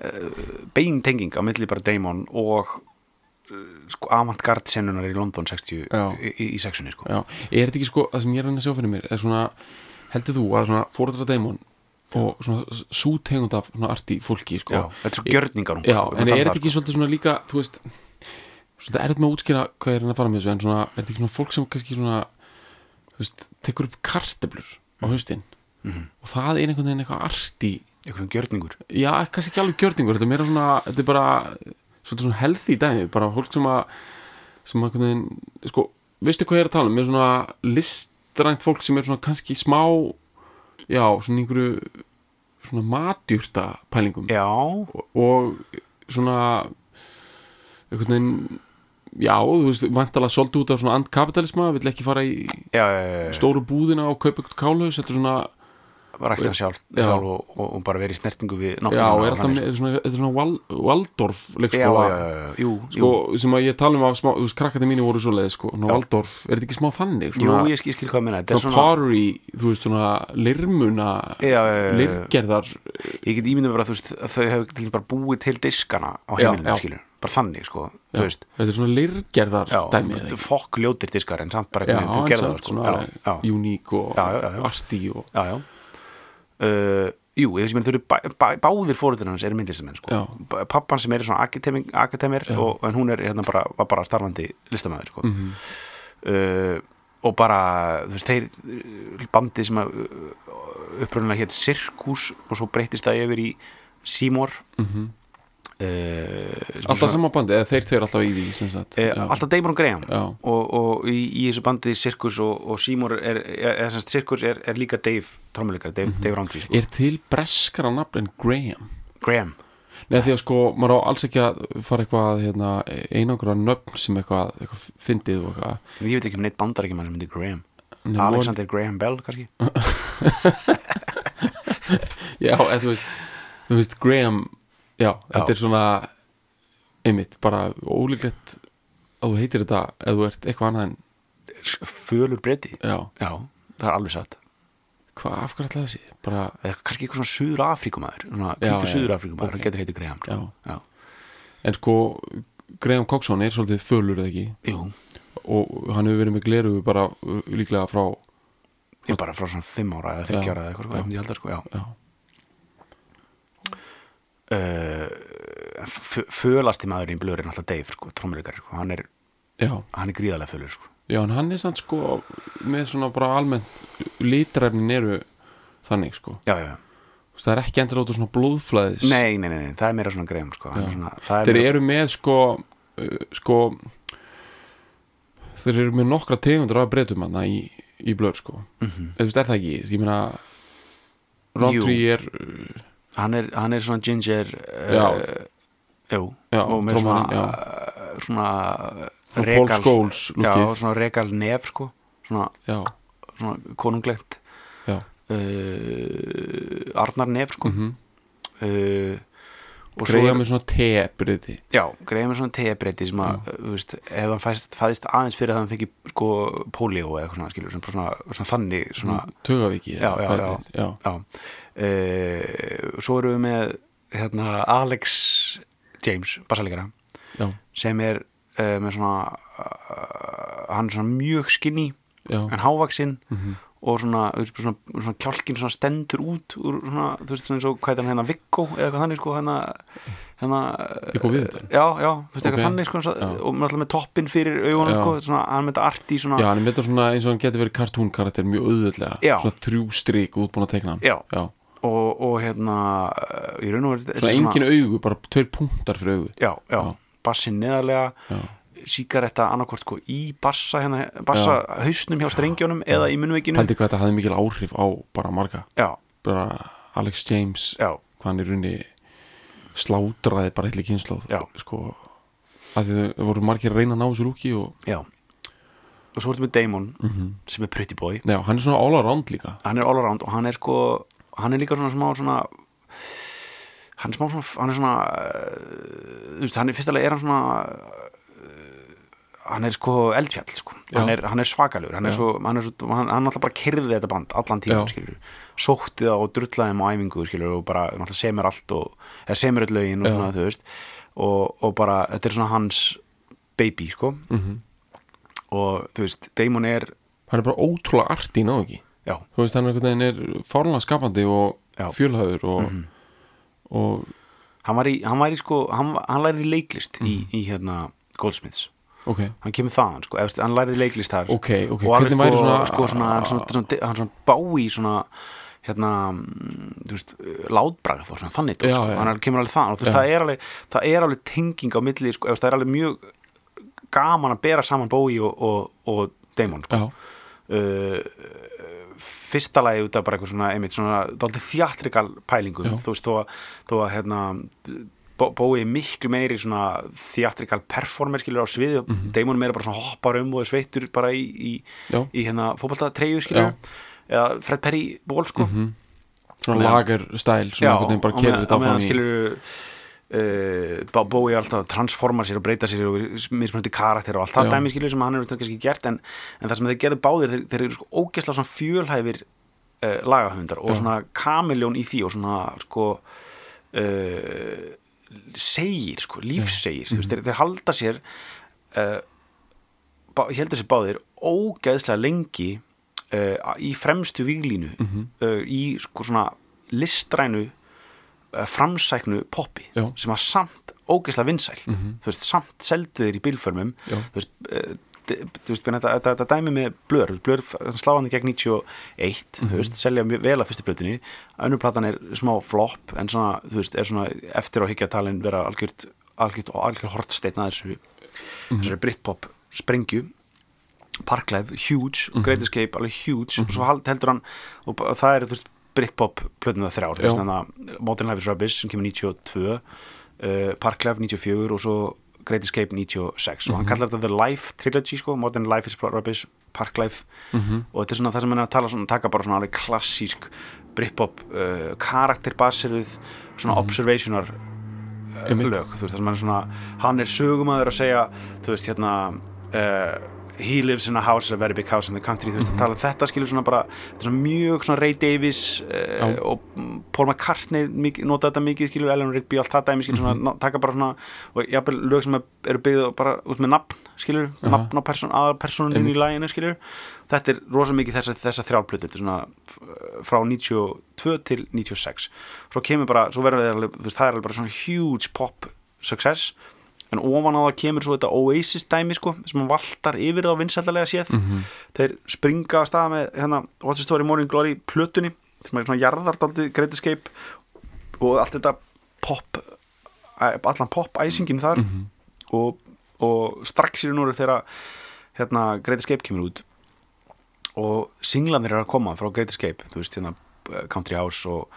uh, beintenging á milli bara Damon og uh, sko avantgard sennunar í London 60 Já. í, í, sexunni sko. Já, er þetta ekki sko, það sem ég er að sjá fyrir mér svona, heldur þú að svona fóreldra Deimon og svona sú tegund af svona arti fólki sko. Já, þetta er svo gjörningar Já, sko, en er þetta ekki svolítið svona líka þú veist, svolítið erfitt með að útskýra hvað er reyna að fara með þessu, en svona, er þetta ekki svona fólk sem kannski svona, þú veist tekur upp karteblur á Mhm. og það er einhvern veginn eitthvað arti. Eitthvað gjörningur? Já, kannski ekki alveg gjörningur, þetta er meira svona þetta er bara, svolítið svona healthy dæmi bara fólk sem að sem að einhvern veginn, sko, veistu hvað ég er að tala um? Með svona listrænt fólk sem er svona kannski smá já, svona einhverju svona matjúrta pælingum Já, og, og svona einhvern veginn já, þú veist, vantalega svolítið út af svona andkapitalisma, vill ekki fara í já. stóru búðina og kaupa eitthvað kálhaus, þetta er svona rækta sjálf, Já. sjálf og, og, og bara verið í snertingu við er svona, þetta er svona Wal, Waldorf sko. jú, sko, jú, sem að ég tala um að smá, þú veist, krakkandi mínu voru svoleið, sko, svona Já. Waldorf er þetta ekki smá þannig, jú, svona, ég skil, skil hvað að minna þetta er svona, svona, pottery þú veist, svona lirmuna lirgerðar ég get ímyndið bara, þú veist, að þau hefur bara búið til diskana á heimilinu, skilur, bara þannig, sko, já, þetta er svona lirgerðar já, dæmi eða ekki? fokk ljótir diskar en samt bara sko, uník og arti og já, já uh, jú, ég veist, ég meina, þau eru bæ, bæ, báðir fóröldur hans eru myndlistamenn, sko. Pappan sem er svona akademir, og, en hún er hérna bara, var bara starfandi listamæður, sko. Mm uh, og bara þú veist, þeir uh, bandið sem uh, upprunalega hétt Sirkus og svo breytist það yfir í Seymour -hmm. Uh, alltaf sama bandi, eða þeir tveir alltaf í því já, alltaf Damon Graham. Já, og, og í, í þessu bandið Sirkus og, og Seymour er, er, er Sirkus er, er líka Dave trommuleikar, Dave, Mhm. Dave Roundtree sko. er til breskara nafn en Graham? Graham, Nei því að sko, maður á alls ekki að fara eitthvað hérna, einangra nöfn sem eitthvað, eitthvað fyndið og eitthvað. Ég veit ekki um neitt bandar ekki mann sem heitir Graham. Nei, Alexander Graham Bell kannski? <laughs> Já, eða þú veist Graham, já, þetta er svona einmitt, bara ólíklegt að þú heitir þetta ef þú ert eitthvað annað en, Fölur breyti, já, já, það er alveg satt. Hvað, af hverju alltaf þessi? Bara, eða kannski eitthvað svona Suður Afríkumæður já, Suður Afríkumæður, það getur heitið Graham sko. já. Já. en sko, Graham Coxon er svolítið fölur eða ekki? Jú, og hann hefur verið með gleru bara líklega frá, ég bara frá svona 5 ára eða 30 Já, ára eða eitthvað sko, ég myndi halda sko, já. Já, fölasti maður í blöður er náttúrulega Dave sko, trómuleikari sko. hann, er, er gríðarlega fölur sko. já, en hann er samt sko með svona bara almennt litræfnin eru þannig sko já, já, já. Það er ekki endur út úr svona blóðflæðis Nei, nei, nei, nei, það er meira svona greim sko. Er svona, er þeir meira, eru með sko uh, sko þeir eru með nokkra tegundur af breytum hann í, í blöð sko Mhm. eða þú veist, er það ekki, ég meina Roundtree er uh, hann, er, hann er svona ginger Já. uh, Já, og með svona, já. uh, svona Svona Paul Scholes já, svona regal nef sko. svona, svona konunglegt uh, Arnar nef sko. mhm uh, og svo greiða með svona te-breyti já, greið með svona tebreyti sem að, þú veist, ef hann fæðist, fæðist aðeins fyrir það hann fengi sko polio eða eitthvað svona, skilur, bara svona, svona þannig svona, Tögaviki Já, já, já. Uh, svo erum við með hérna, Alex James, bassalegara sem er uh, með svona uh, hann er svona mjög skinny já, en hávaksinn mhm, og svona, svona, svona kjálkin svona stendur út úr svona, þú veist, svona eins og hvað er hann hérna Viggo eða eitthvað þannig sko hérna, hérna Viggo Viðtal? já, já, þú veist, eitthvað Ok. þannig sko, og með alltaf með toppin fyrir augunum sko, svona, hann með þetta arti svona, já, hann með þetta svona eins og hann getur verið kartúnkarakter mjög auðvöldlega svona þrjú strik útbúin að teikna hann Já. já. Og, og hérna uh, í raun og verið svona engin augu, bara tveir punktar fyrir augu. Já, já, Já. bassin neðarlega síkaretta annarkvort sko í bassa hérna, bassa hausnum hjá strengjónum eða í munnveikinu pældi hvað þetta hafði mikil áhrif á bara marga. Já, bara Alex James já, hvað hann í rauninni slátraði bara eitthvað kynnslóð sko. Að þið voru margir að reyna að ná þessu lúki og já. Og svo ertu með Damon Mhm. sem er pretty boy. Já, hann er svona all around líka. Hann er all around og hann er sko hann er líka svona smá svona hann er smá svona hann er svona uh, þú veist, hann er fyrstulega er hann svona uh, hann er sko eldfjall sko. hann, Já. er, hann er svakalugur hann er Já. svo, hann er svo, hann, hann alltaf bara kyrði þetta band allan tíma, Já. skilur sótti það og drullaði þeim á æfingu, skilur og bara, alltaf semur allt og, eða semur öll lögin og Já. svona, þú veist og, og bara, þetta er svona hans baby, sko mm og þú veist, Damon er hann er bara ótrúlega arti ná ekki já, þú veist, hann er einhvern veginn er fárlega skapandi og Já. fjölhæður og, Mhm. og hann var í, hann var í sko hann, hann lærði leiklist Mhm. í, í hérna Goldsmiths ok, hann kemur þaðan sko, eða, hann lærði leiklist þar ok, ok og væri sko, svona, sko, hann hann bá í svona hérna mm, þú veist, látbragð og svona þannig dót, Já, sko. hann er, kemur alveg þaðan og þú veist, það er alveg, það er alveg tenging á milli, sko, eða, það er alveg mjög gaman að bera saman bói og, og, og Damon sko. uh, fyrsta lagi út af bara eitthvað svona, einmitt svona dálítið þjáttrikal pælingum Já. þú veist, þó að, þó að hérna, Bó- Bói er miklu meiri svona þjáttrikal performer skilur á sviði og Mhm. Damon meira bara svona hoppar um og er sveittur bara í, í, já í hérna fótbolta treyju skilur eða Fred Perry ból sko mhm. svona Meðan- lager stæl svona einhvern veginn bara á meðan áfram í Bói alltaf transforma sér og breyta sér og mismunandi karakter og allt það dæmi skilur sem hann hefur kannski gert en, en það sem þeir gerðu báðir þeir, þeir eru sko ógeðslega svona fjölhæfir uh, lagahundar og Já. svona kamiljón í því og svona sko uh, segir sko, lífsegir þú veist, þeir, þeir halda sér uh, bá, heldur sér báðir ógeðslega lengi í fremstu víglínu Mhm. uh, í sko svona listrænu framsæknu poppi Já. sem var samt ógeðslega vinsælt Mhm. þú veist, samt seldu þeir í bílförmum Já. þú veist, d- þú veist, þetta, dæmi með blör, blör sláðan gegn 91, Mhm. þú veist, selja vel að fyrstu blötunni, önnur platan er smá flop, en svona, þú veist, er svona eftir á hyggjatalinn vera algjört algjört, algjört hortsteinn að þessu Mhm. þessari Britpop sprengju Parklife, huge Mhm. Great Escape, alveg huge og svo heldur hann, og það er, þú veist Britpop plötuna þrjár, Modern Life is Rubbish sem kemur 92 uh, Parklife 94 og svo Great Escape 96 og hann kallar þetta The Life Trilogy sko, Modern Life is Rubbish Parklife Mhm. og þetta er svona það sem hann er að tala svona, taka bara svona alveg klassísk Britpop uh, karakterbaseruð svona observational uh, Einmitt. lög, þú veist, það sem hann er svona hann er sögumæður að segja þú veist, hérna uh, he lives in a house, a very big house in the country þú veist, að tala um þetta skilur svona bara svona mjög svona Ray Davis uh, Já. og mm, Paul McCartney nota þetta mikið, skilur, Ellen Rigby allt það dæmi, skilur, svona, ná- taka bara svona og jafnvel lög sem eru byggðu bara út með nafn, skilur, Aha. nafn á person, aðalpersonin í læginu, skilur. Þetta er rosa mikið þessa, þessa þrjálplötu þetta er svona frá 92 til 96 svo kemur bara, svo verður það alveg, það er alveg bara svona huge pop success en ofan á það kemur svo þetta Oasis dæmi sko, sem hann valtar yfir þá vinsældarlega séð Mhm. þeir springa að staða með hérna, What's the Story Morning Glory plötunni sem er svona jarðardaldi Great Escape og allt þetta pop allan pop-æsingin þar Mhm. og, og strax í núru þegar hérna, Great Escape kemur út og singlanir eru að koma frá Great Escape þú veist hérna Country House og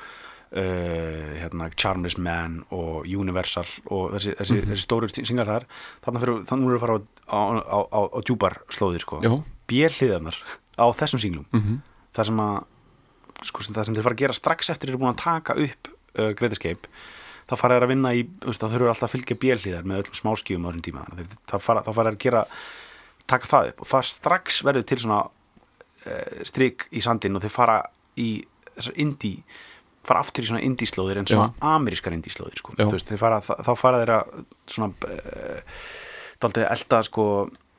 uh, hérna, Charmless Man og Universal og þessi, þessi, þessi stóru singlar þar. Þannig fyrir, þannig eru að fara á, á, á, á, á djúpar slóðir sko. Já, björliðarnar á þessum singlum mhm, það sem að sko, sem það sem þeir fara að gera strax eftir eru búin að taka upp uh, Great Escape þá fara þeir að vinna í, þú veist, þá þurfur alltaf að fylgja björliðar með öllum smáskífum á þessum tíma. Að þá fara, þeir að gera taka það upp. Og það strax verður til svona uh, strik í sandin og þeir fara í þessar indie fara aftur í svona indie-slóðir en svona amerískar indie-slóðir sko. Já. Veist, fara, þá, fara þeir að svona uh, daldið elda sko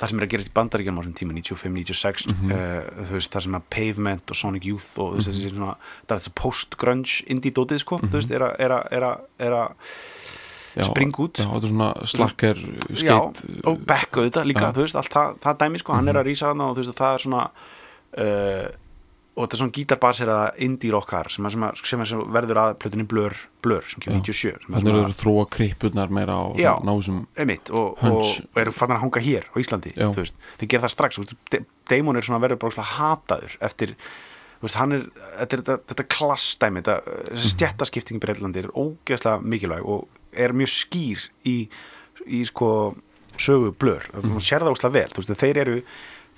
það sem er að gerast í bandaríkjum á þessum tíma 95-96 Mhm. uh, þú veist það sem að Pavement og Sonic Youth og þú veist þessi svona það er þessi post-grunge indie-dótið sko þú veist er að, er að, er að, er að já springa út Já, er svona slakker já, skeitt og Beck auðvitað líka, Já. þú veist, allt það, það dæmi sko, hann er að rísa þarna og þú veist, það er svona uh, og þetta er svona gítarbaseraða indie rockar sem, er- sem, er- sem, er- sem verður að plötunni Blur, Blur sem kemur Já. 97 sem er Þannig svona- eru að þróa krippurnar meira á Já. násum einmitt og, og, og eru fannar að hanga hér á Íslandi þeir gera það strax Damon er svona verður bara hataður eftir, veist, er þetta, þetta, klassdæmi þetta, Mhm. þessi stjættaskipting í Breitlandi er ógeðslega mikilvæg og er mjög skýr í, í sko sögu blör, mm Mhm. -hmm. sér það ógeðslega vel veist, þeir eru,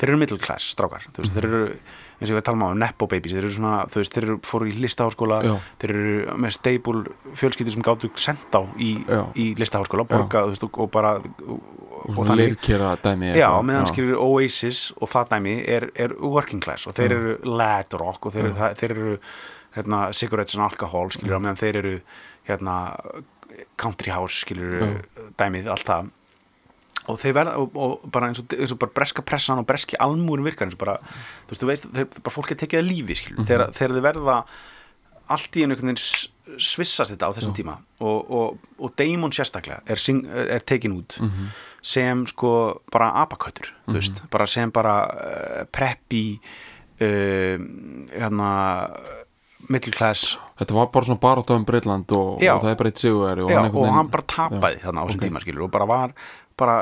eru middle class strákar, veist, þeir Mhm. eru eins og við talum á, Nepo Babies, þeir eru svona þú veist, þeir eru fóru í listaháskóla Já. þeir eru með stable fjölskyldir sem gáttu senda á í, í listaháskóla, borga, veist, og, og bara og, og svona leirkera dæmi Já, meðan skilur Oasis og það dæmi er, er working class og þeir eru lad rock og þeir, eru, það, þeir eru hérna, cigarettes and alcohol skilur meðan þeir eru hérna, country house skilur dæmið, allt það og þeir verða og, og bara eins og, eins og bara breska pressan og breski almúrin virkar eins og bara, þú veist, þú veist þeir, bara fólk er tekið að lífi skilur, Mhm. þegar, þegar þeir verða allt í einu einhvern veginn svissast þetta á þessum Já. tíma og, og, og Damon sérstaklega er, sing, er tekin út Mhm. sem sko bara apaköttur þú veist, bara sem bara uh, preppi uh, hérna middle class Þetta var bara svona barátt um Breitland og, Já. og það er bara eitt sigurveri og, já, og hann bara tapaði þarna á þessum ok. tíma skilur og bara var bara,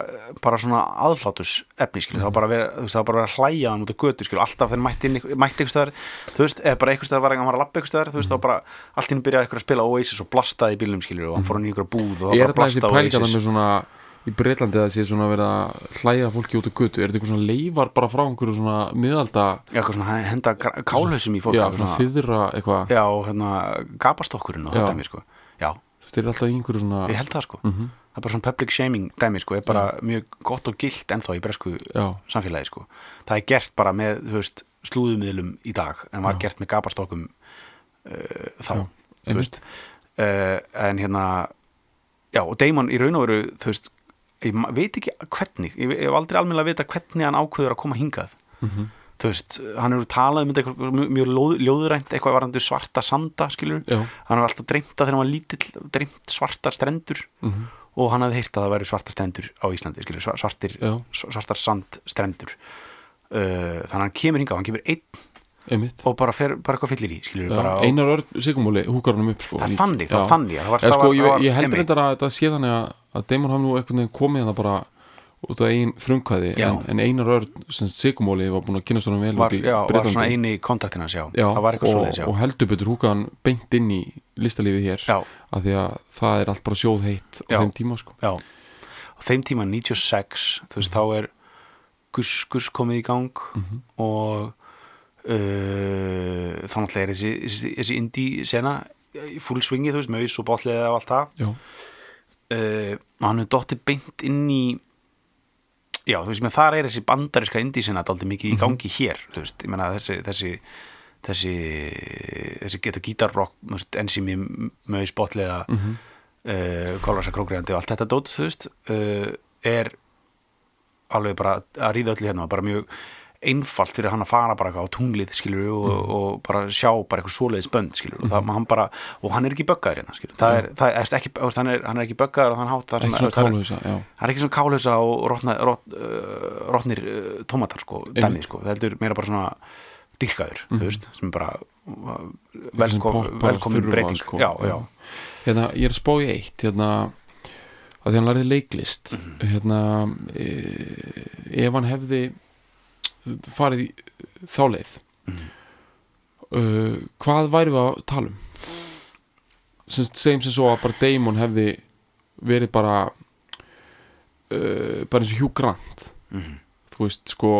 bara svona aðhlátus efni skilur, það var bara verið, það var bara verið að hlæja hann út af götu skilur, alltaf þegar mætti, einhvers staðar, þú veist, eða bara einhvers staðar var var að lappa einhvers staðar, þú veist, þá bara allt inn byrjaði eitthvað að spila Oasis og blastaði í bílnum skilur og hann fór hann í einhverja búð og Er þetta bara þessi blasta pælingar Oasis með svona í Breitlandi að það sé svona verið að hlæja fólki út á götu, er þetta eitthvað svona leifar bara frá einhverju svona miðalda Já, eitthvað svona henda kálhausum í fólk já, svona fyrra eitthvað Já, hérna, gapastokkurinn og það dæmi, sko. Já, þeir eru alltaf einhverju svona ég held það, sko. Mhm. Það er bara svona public shaming dæmi, sko, er bara mjög gott og gilt ennþá í bresku já, samfélagi, sko. Það er gert bara með, þú veist, slúðumiðlum í dag, en var Já. gert með gapastokkum uh, þá, Já. Uh, en hérna, já, og Damon í raun og veru, þú veist, ég veit ekki hvernig, ég, hef aldrei almennilega vita hvernig hann ákveður að koma hingað. Mhm. Þú veist, hann hefur talað um eitthvað mjög, mjög ljóð, ljóðrænt, eitthvað varandi svarta sanda, skilur já, hann var alltaf dreymt að þegar hann var lítill dreymt svartar strendur mhm, og hann hafði heyrt að það væri svartar strendur á Íslandi skilur, svar- svartir, svartar sandstrendur. Uh, þannig að hann kemur hingað, hann kemur einn einmitt. og bara fer bara eitthvað fyllir í skilur, já, Einar Örn Sigumóli húkar hann upp sko, það er þannig, það er þannig sko, ég, ég held einmitt. reyndar að þetta sé þannig að, að Damon hafði nú veginn komið hann bara út af einn frumkvæði en, en Einar Örn sem Sigumóli var búin að kynast honum vel var, út í já, var Breitlandi. svona eini kontaktin hans, já, já, og, svoleiðis, og heldur betur húka hann beint inn í listalífið hér já, af því að það er allt bara sjóð heitt á Já. þeim tíma sko. á þeim tíma 96, þú veist, þá er Gus Gus komið í gang Mhm. og uh, þá náttúrulega er þessi, þessi, þessi indie sena í full swingi, þú veist, maus og botliða og allt það uh, hann er dottið beint inn í já, þú veist, með þar er þessi bandariska indie sena daldið mikið í gangi hér, þú veist, ég menna þessi þessi þessi, þessi geta gítarrock, veist, enzimi maus botliða mhm, uh, kolvarsa krókriðandi og allt þetta dót þú veist, uh, er alveg bara að ríða öllu hérna, bara mjög einfalt fyrir hann að fara bara á tunglið skilur og, Mm. og bara sjá bara eitthvað svoleiðis bönd skilur og, það, hann bara, og hann er ekki böggaður hérna skilur það er, það er ekki, hann er, hann er ekki böggaður og hann hátt það er- ekki svona kálhausa og rotna, rot, uh, rotnir uh, tómatar sko, dæmið sko, það heldur meira bara svona dyrkaður, veist, sem bara uh, velkom, velkomin breyting. sko. já, já, hérna, ég er að spá í eitt hérna, að því hann lærði leiklist. Mhm. hérna e, ef hann hefði farið í þá leið Mhm. uh, hvað væri við að tala um sem sem svo að bara Damon hefði verið bara uh, bara eins og Hugh Grant Mhm. þú veist sko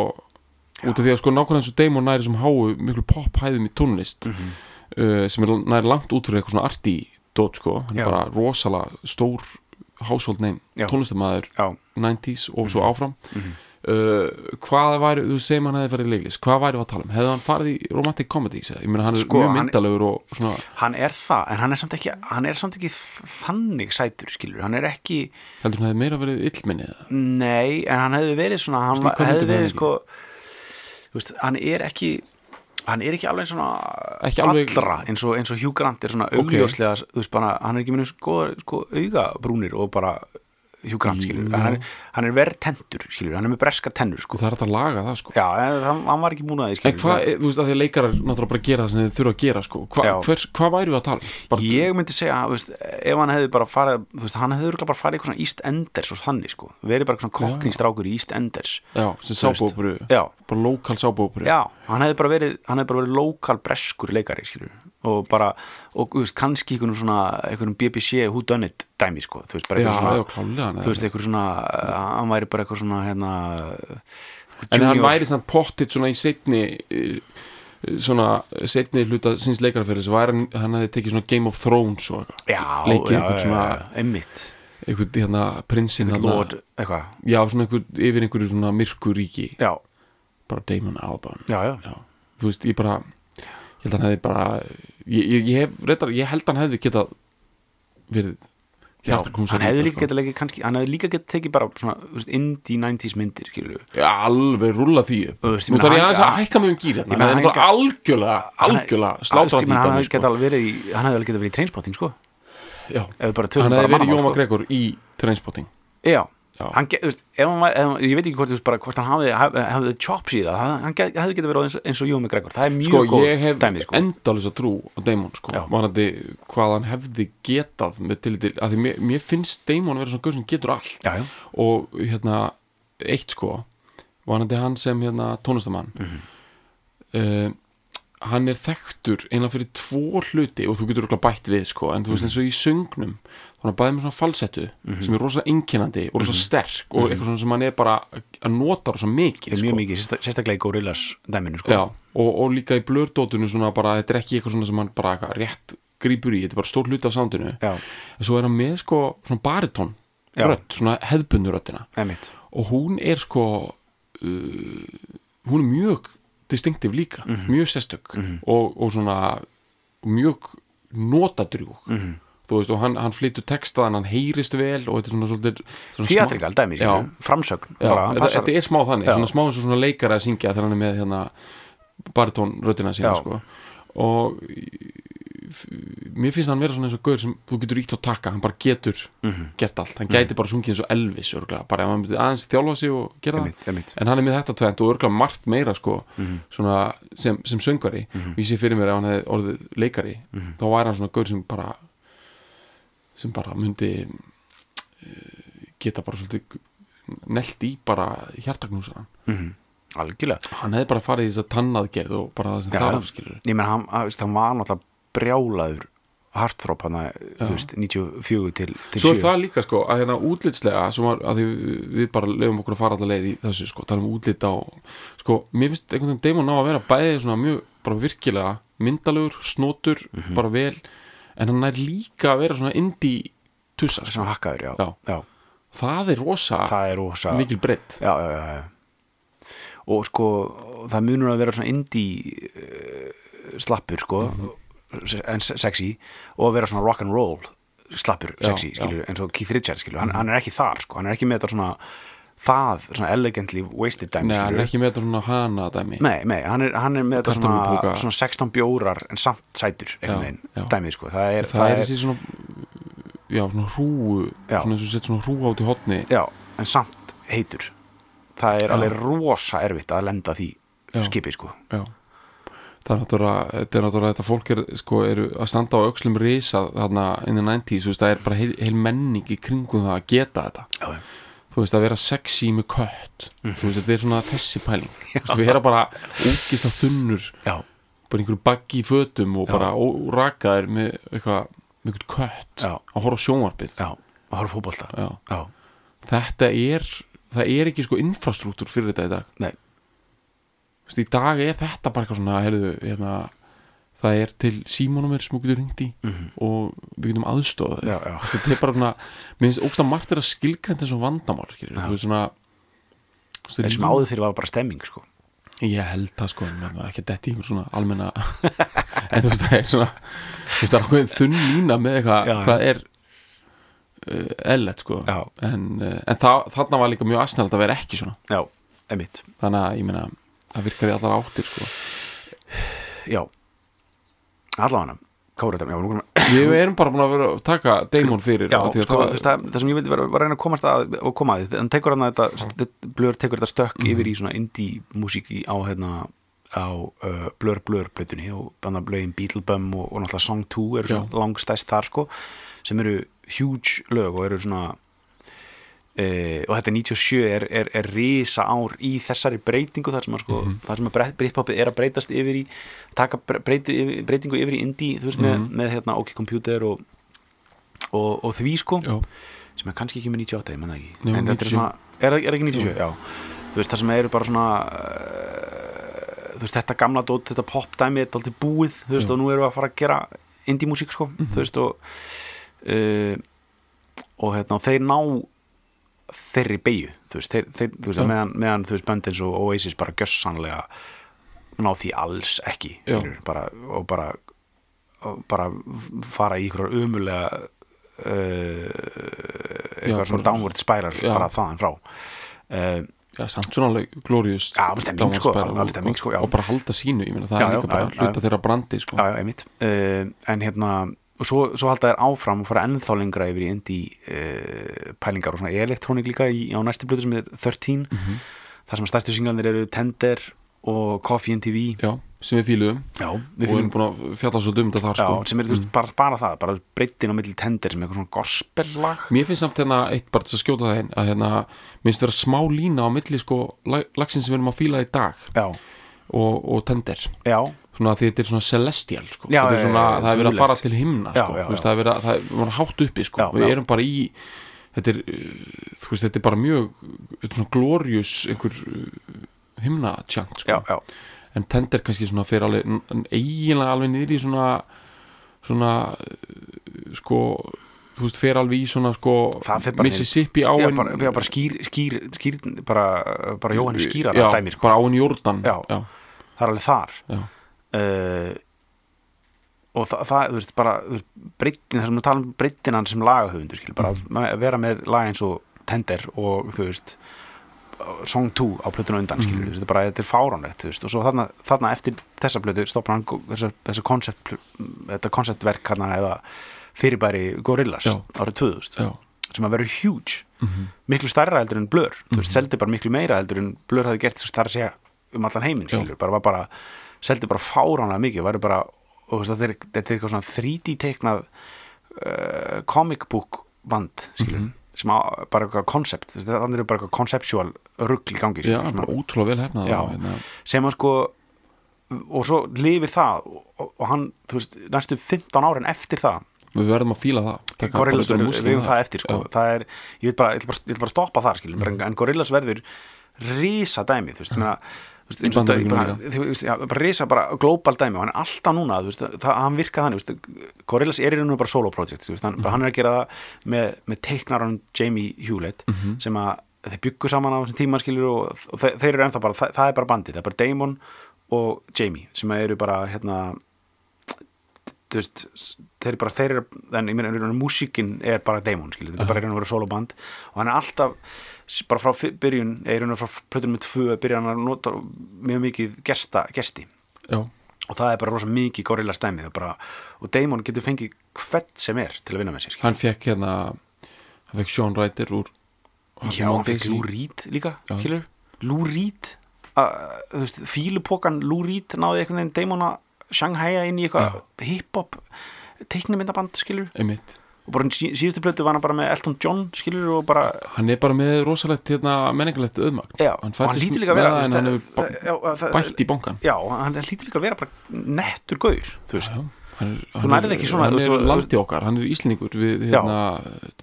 út af því að sko nákvæmlega eins og Damon næri sem háu miklu pop-hæðum í tónlist Mhm. uh, sem er næri langt út fyrir eitthvað svona arti dót sko, hann Já. er bara rosalega stór household name tónlistamæður já, 90s og svo áfram Mhm. Uh, hvað væri, þú segir hann hefði farið í leiklis hvað væri við að tala um, hefði hann farið í romantic eða? ég meina hann er Sko, mjög myndalegur og svona, hann er það en hann er samt ekki, hann er samt ekki þannig sætur, skilur, hann er ekki heldur hann hefði meira verið illminnið eða? nei, en hann hefði verið svona hann hvað hefði verið sko veist, hann er ekki hann er ekki alveg svona Ekki alveg- allra eins og, eins og Hugh Grant er svona augljóslega, bara, hann er ekki minnum sko, sko augabrúnir og bara Hugh Grant, skilur, Já. hann er, hann er verið tendur, skilur, hann er með breska tennur, sko. Það er hægt að laga það sko. Já, en hann, hann var ekki múin að því, en skilur hvað, þú veist að því að leikarar náttúrulega bara gera það sem þeir þurfa að gera sko. Hva, hvers, hvað væri við að tala um? bara, ég myndi segja, þú veist, ef hann hefði bara farið, þú veist, hann hefði bara farið í eitthvað svona East Enders og þannig, sko, verið bara eitthvað svona kokknistrákur í East Enders. Já, sem sábópuru bara lokal sábópuru já, hann hefði bara verið hann hefði bara verið og bara, og þú veist, kannski einhvern svona, einhvern BBC who done it dæmi, sko, þú veist, bara eitthvað svona já, klálega þú veist, eitthvað svona, uh, hann væri bara eitthvað svona, hérna en hann junior- væri svona pottit svona í setni svona setni hluta síns væri hann, hann hefði tekið svona Game of Thrones og eitthvað. Leikið einhvern svona- já, einmitt. einhvern hérna prinsinn já, svona einhvern, yfir einhverju svona myrkuríki. Já, bara Damon Albarn. Já, já. Já, þú veist, ég bara ég held að hann hefði bara ég, ég, hef, reyndar, ég held að hann hefði getað verið Já, hann hefði líka, líka sko. getað leikið kannski, hann hefði líka getað tekið bara svona, indie 90s myndir, Já, alveg rúlla því Nú þarf ég aðeins að hækka mig um gýr hérna Það er náttúrulega algjörlega, algjörlega slátra því hann hefði sko. getað alveg verið í, hann hefði alveg getað verið í trainspotting, sko Já. bara Hann bara hefði verið Jóma sko. Gregor í Trainspotting Já. Hann, veist, var, ég veit ekki hvort, veist, bara, hvort hann hafði, hafði, chops í það, hann, hefði getað verið eins, og- eins og Jómi Gregor, það er mjög Sko, góð ég hef sko. endalus að trú á Damon, sko Já. Varandi hvað hann hefði getað með til til, að því mér, mér finnst Damon vera svona gaur sem getur allt Já, já, og hérna, eitt sko varandi hann sem hérna tónlistamann Mhm. uh, hann er þekktur einlega fyrir tvo hluti og þú getur okkur bætt við sko en þú Mhm. veist eins og í söngnum þannig að bæði með svona falsettu sem er rosa einkennandi og rosa sterk og eitthvað svona sem hann er bara að nota rosa mikið sko. mjög mikið, sérsta- sérstaklega í Gorillas dæminu, sko. Já, og, og líka í blördótunu svona bara, þetta er ekki eitthvað svona sem hann bara rétt grípur í, þetta er bara stór hluti af soundinu. Já, en svo er hann með sko svona baritón rödd, svona hefðbundu röddina. Einmitt. Og hún er sko uh, hún er mjög distinktiv líka, Mhm. mjög sérstök og, og svona mjög notadrjúg. Mhm. þú veist, og hann, hann flyttur texta en hann heyrist vel og þetta er svona svolítið Theatrikal dæmi, framsögn Já, bara, þetta, þetta er smá þannig, svona smá eins og svona leikari að syngja þegar hann er með hérna baritónröddina sína sko. og mér finnst hann vera svona eins og gaur sem þú getur ítt á taka, hann bara getur Mhm. gert allt, hann gæti bara sungið eins og Elvis örgulega, bara ef hann myndi aðeins þjálfa sig og gera það, Einmitt, einmitt. En hann er með þetta tvent og örgulega margt meira sko, Mhm. svona sem, sem söngari, og ég sé fyrir mér ef hann hefði orðið leikari, Mhm. þá væri hann svona gaur sem bara sem bara myndi eh, geta bara svolítið nelt í bara hjartaknúsaran Mhm. Algjörlega hann hefði bara farið í þess að tannaðgerð og bara það sem já. afskilur Ég menn, hann, hann var náttúrulega brjálaður hartþróp hann að, veist, 94 til, til svo er 7 það líka sko að hérna útlitslega var, að við- bara lefum okkur að fara allar leið í þessu sko, tala um útlit á sko, mér finnst einhvern veginn Damon ná að vera bæði svona mjög, bara virkilega myndalegur, snotur, Mhm. bara vel en hann er líka að vera svona indie tussa, sko. Svona hakkaður, já, Já. já. það er rosa Það er rosa mikil breytt já, já, já, já. Og sko, það munur að vera svona indie uh, slappur, sko Mhm. en se- sexy og að vera svona rock and roll slappur, sexy. Mhm. skilur eins og Keith Richards, skilur, hann, hann er ekki þar, sko hann er ekki með þetta svona það, svona elegantly wasted dæmi Nei, hann er ekki með þetta svona hana dæmi. Nei, nei, hann er, hann er með þetta svona, svona 16 bjórar en samt sætur dæmið sko. Það er, Það, er þessi svona Já, svona hrúu Já. Svona og sett svona hrúu át í hotni já, en samt heitur. Það er Já. alveg rosa erfitt að lenda því Já. skipi sko. Já. Það er náttúrulega, þetta er náttúrulega þetta fólk er, sko, eru að standa á öxlum risa þarna in the 90s, þú veist, það er bara heil, heil menning í kringum það að geta þetta. Já, þú veist, að vera sexy með kött. Þú veist, þetta er svona þessi pæling. Þú veist, við erum bara úkist að þunnur já, bara einhverju baggi í fötum og Já. bara rakaðir með eitthvað með eitthvað kött Já. að horfa á sjónvarpið. Já, og horf fótbolta. Já. já, þetta er, það er ekki sko infrastruktúr fyrir þetta í dag. Nei, Þú veist, í dag er þetta bara eitthvað svona heyrðu, hérna, það er til símónumir sem þú getur ringt í og við getum aðstofað þetta er bara svona, mér finnst ógst að margt er að skilgrænta eins og vandamál þú veist svona veist, þessum áður fyrir var bara stemming sko. Ég held það sko, ekki að detti ykkur svona almenna <laughs> en þú veist það er svona það er ákveðin þunn lína með eitthvað hvað er uh, ellet sko. En, uh, en það, þarna var líka mjög aðsnælt að vera ekki svona. Já, emitt, þannig að ég meina, það virkar í allar áttir sko. Já allavega komum við erum bara búin að vera að taka Damon fyrir Já, að sko, það það, það, sem ég vildi vera, að reyna að komast að og koma að því, hann tekur hann þetta, þetta blur tekur þetta stökk Mhm. yfir í svona indie músík í- á hérna á uh, Blur Blur blötunni og banna blögin Beetlebum og, og náttúrulega Song 2 eru svona langstæst þar sko sem eru huge lög og eru svona uh, og þetta 97 er, er, er risa ár í þessari breytingu þar sem að sko, Mhm. þar sem að Britpopið er að breytast yfir í taka bre- breyti, breytingu yfir í indie þú veist með, Mhm. með hérna OK Computer og, og, og því sko já, sem er kannski ekki með 98, ég menn það ekki Nei, en þetta er 97. svona, er, það- ekki 97, já þú veist, það sem eru bara svona uh, þú veist, þetta gamla dót, þetta pop dæmi er alltaf búið, þú veist, Já. og nú við að fara að gera indie músík, sko, þú veist og uh, og hérna, og þeir ná þeirri beigju, þú veist, þeir, þeir, þú veist Já. meðan, meðan, þú veist, böndins og Oasis bara gjössanlega ná því alls ekki, Já. bara, og bara og bara fara í ykkur umulega uh, eitthvað Já, svona downward spiral Já. bara þaðan frá uh, já, samt svona alveg glorious Já, alveg stemming, sko, alveg stemming, sko, já. og bara halda sínu, ég meina það Já, er já, líka bara já, já. hluta þeirra brandi sko já, já, einmitt uh, en hérna, og svo, svo halda þær áfram og fara ennþá lengra yfir í indie uh, pælingar og svona elektrónik líka í, á næstu blötu sem er 13 Mhm. þar sem stærstu singlandir eru Tender og Coffee and TV já, sem við fíluðum. Já, og við erum búin að fjalla svo dumt að þar Já, sko. sem er, þú veist, bara, bara það, bara breytin á milli Tender sem er eitthvað svona gospel-lag. Mér finnst samt hérna eitt bara til að skjóta það einn að hérna, mér finnst vera smá lína á milli sko lag- lagsins sem við erum að fíla í dag Já, og, og tender. Já, svona því þetta er svona celestial sko. Já, er svona, já, já, það er verið að fara til himna sko. veist, það er verið að, það er hátt uppi sko. Já, við já. erum bara í þetta er, veist, þetta er bara mjög þetta er svona glorious einhver uh, himna tjant sko. en tender kannski svona fyrir alveg eiginlega alveg niður í svona svona uh, sko þú veist, fer alveg í svona sko Mississippi Já, áin bara, skýr, skýr, skýr bara, bara Jóhannes skýrar já, dæmi, sko. bara áin Jórdan það er alveg þar já, uh, og það, það, þú veist, bara breytin, sem við tala um breytin hann sem lagahöfundur, skil, bara Mhm. að vera með lag eins og Tender og þú veist Song 2 á plötuna undan, skilur, Mhm. þú veist, þetta er bara, þetta er fáránlegt, þú veist, og svo þarna, þarna eftir þessa plötu stoppar hann þessa koncept, þetta konceptverk hann eða fyrirbæri Gorillaz Já. árið 2000 já, sem að vera huge Mhm. miklu stærra heldur en blur þú veist, seldi bara miklu meira heldur en blur hafði gert þú veist, það er að segja um allan heiminn skilur, bara var bara, seldi bara fáránlega mikið væri bara, þetta er, þetta er eitthvað svona 3D teiknað uh, comic book vand skilur, Mhm. sem á, bara eitthvað koncept, þannig er bara eitthvað conceptual rugl í gangi já, bara sem, að- ótrúlega vel hérna, sem að sko og svo lifir það og, og hann, þú veist, næstu 15 árin eftir það við verðum að fíla það Gorillaz verður, við um höfum það eftir sko. Það er, ég vil bara, bara, bara að stoppa þar skilum, Mhm. mm. en Gorillaz verður risa dæmi, þú veist, meina, þú veist, Bara, já, bara global dæmi og hann er alltaf núna, veist, það, hann virka þannig, Gorillaz er í rauninu bara solo project, veist, hann, Mhm. bara hann er að gera það með, með teiknaran Jamie Hewlett Mhm. sem að þeir byggu saman á þessum tíma skilur og, og þeir, þeir eru ennþá bara, það, það er bara bandið, það er bara Damon og Jamie sem eru bara hérna veist, þeir eru bara þeir eru, en ég meina, músíkin er bara Damon, skilur, þetta er bara að vera soloband og hann er alltaf bara frá byrjun eða í raun og frá plötunum með tvö byrja hann að nota mjög mikið gesta, gesti. Já, og það er bara rosa mikið gorilla stemmið og, bara, og Damon getur fengið hvert sem er til að vinna með sér hann fekk hérna hann fekk Sean Ryder úr Já, hann fekk Lou Reed líka Lou Reed fílupokan Lou Reed náði einhvern veginn Damon að Shanghai inn í eitthvað hip-hop teiknumyndaband skilur einmitt og bara síðustu plötu var hann bara með Elton John skilur og bara hann er bara með rosalegt hérna, menningalegt auðmagn. Já, hann að með vera það en hann hefur bætt í bankan já, hann lítur líka að vera bara nettur gaur. Þú veist, Já, hann er, hann er- ekki svona, hann er landi okkar, hann er íslendingur við hérna,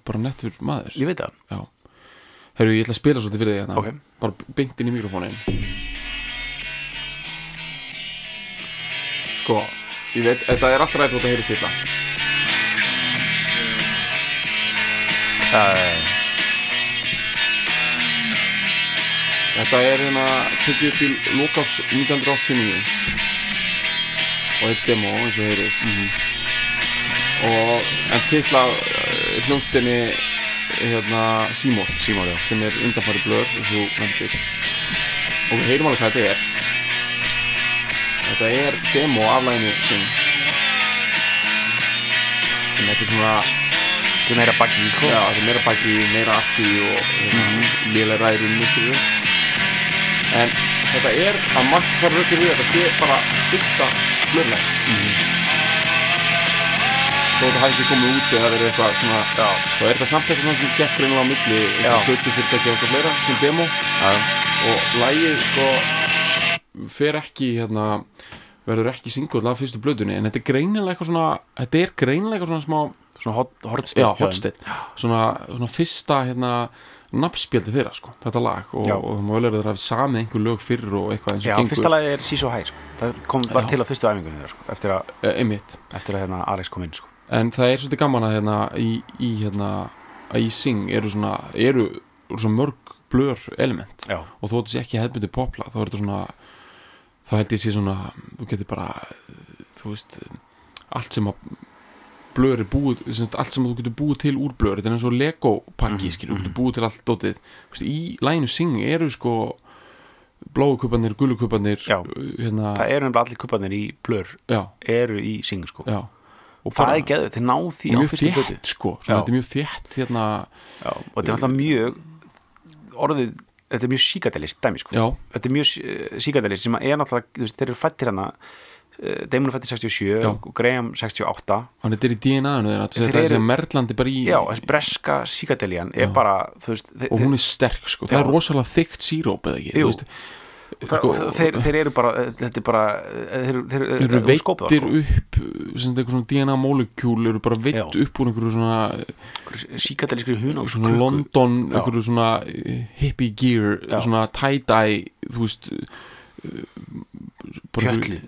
bara nettur maður. Ég veit það. Herru, ég ætla að spila svolítið fyrir þig hérna. Ok. bara beint inn í mikrofónin sko ég veit, þetta er alltaf rætt og þetta heyri stilla uh, þetta er hérna tekið upp í lokás 1989 og eitt demo eins og heyrist. Og en titla uh, hljónstinni hérna Seymour Seymour, já. sem er undanfæri blör og við heyrum alveg hvað þetta er. Þetta er demo af læginu sem en þetta er svona þú meira baggi sko. já, þetta er meira baki, meira afti og mm -hmm. lélega ræðum skilur en þetta er að margt fara rökkur við þetta sé bara fyrsta blörlega þó þetta hætti komið út eða verið eitthvað svona já, þá er þetta samt eitthvað sem gekk reynilega á milli eitthvað hluti fyrirtæki og eitthvað fleira sem demo. Já, og lægið sko fer ekki hérna verður ekki singull af fyrstu blöðunni en þetta er greinilega eitthvað svona þetta er greinilega eitthvað svona smá svona já, hotsteinn svona, svona fyrsta hérna nafnspjaldi þeirra sko, þetta lag og, Já. og það má vel vera að hafi samið einhver lög fyrir og eitthvað eins og já, gengur fyrsta lagi er Siso High sko. það kom bara Já. til á fyrstu æfingunni þeirra, sko. eftir að, e, einmitt, eftir að hérna, Alex kom inn sko. en það er svolítið gaman að hérna í, í hérna að í Sing eru svona eru, eru svona mörg blör element já, og þó þetta sé ekki hefðbundi popla þá er þetta svona þá held ég sé svona þú getur bara þú veist allt sem að blör er búið semst, allt sem þú getur búið til úr blör þetta er eins og Lego pakki þú getur búið til allt dótið í læginu Sing eru sko bláu kupanir, gulu kupanir Já. hérna, það eru nefnilega allir kuparnir í já, eru í Sing sko. já. Og það er geður, þeir ná því á fyrstu þétt sko, þetta er mjög þétt hérna, og þetta er alltaf mjög orðið, þetta er mjög síkadelist dæmi sko. já, þetta er mjög síkadelist sem er náttúrulega, þeir eru fættir hana Damon er fættir 67 Já. og Graham 68 hann er í DNA-inu þeirra Þeir þetta er eru- merlandi bara í já, þessi breska síkadeljan er bara, veist og hún er sterk sko, það Já. er rosalega þykkt síróp eða ekki, veist. Sko, þeir, þeir eru bara þetta er bara þeir, þeir, þeir eru veittir það, upp sem þetta eitthvað svona DNA molekjúl eru bara veitt upp úr einhverju svona síkadelskri hun svona London, einhverju svona eh, hippie gear, svona tie-dye þú veist eh, Pjötli.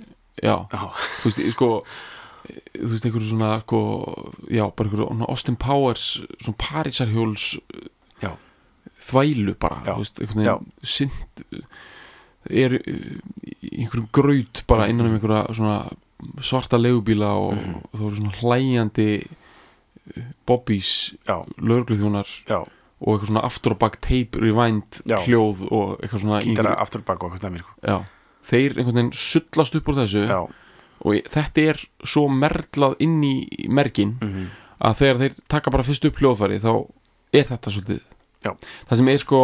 Já, já, þú veist, sko eh, þú veist, einhverju svona sko, já, bara einhverju Austin Powers svona Parísarhjóls já, þvælu bara, Já. þú veist, einhvern veginn sint er eh, í einhverjum graut bara innan um einhverja svona svarta legubíla og, Mhm. og það voru svona hlæjandi eh, lögregluþjónar já og eitthvað svona aftur og bak tape rewind Já. hljóð og eitthvað svona gítara einhverju- afturbak og eitthvað stæmi sko. já, þeir einhvern veginn sullast upp úr þessu já, og þetta er svo merlað inn í merkin mhm, að þegar þeir taka bara fyrst upp hljóðfæri þá er þetta svolítið Já. það sem er sko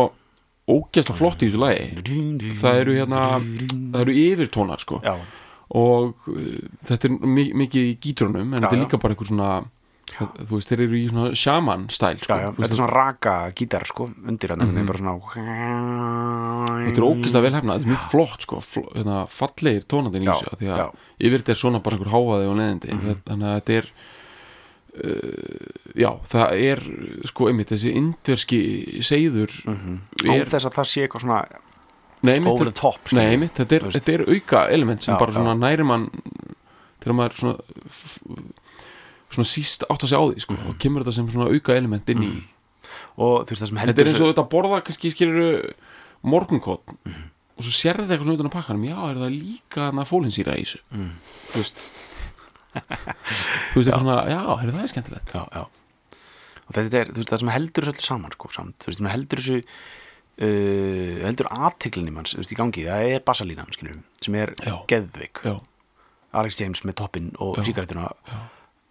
ógeðslega flott í þessu lagi það eru hérna það eru yfirtónar sko. Já, og uh, þetta er mi mikið í gítrunum en þetta er líka bara einhver svona þú veist, þeir eru í svona shaman stæl sko. já, já, þetta er svona raka gítar sko, undir hann, mm bara svona þetta er ógeðslega vel hefna, þetta er mjög flott sko, fl hérna, fallegir tónandinn í Já, af því að já. yfir þetta er svona bara einhver háaði og neðindi Mhm. þannig að þetta er uh, já, það er sko einmitt þessi indverski seiður Mhm. á er, þess að það sé eitthvað svona nei, einmitt, over the top. Nei, einmitt, þetta er, þetta er auka element sem Já, bara svona já. næri mann þegar maður svona svona síst átt að segja á því sko, Mhm. og kemur þetta sem svona auka element inn í og þú veist það sem heldur þetta er eins og þetta borða kannski skilur morgunkot. Og svo sérði eitthvað svona utan á pakkanum. Já, er það líka hana fólinsýra í þessu? Þú veist. Þú veist eitthvað svona, já, er það er skemmtilegt? Já, já. og þetta er þú veist, það sem heldur þessu öllu saman sko, samt. þú veist, sem heldur þessu uh, heldur aðtiklinni manns þú veist, í gangi, það er bassalínan skilur, sem er Já. geðveik. Já, Alex James með toppinn og Já.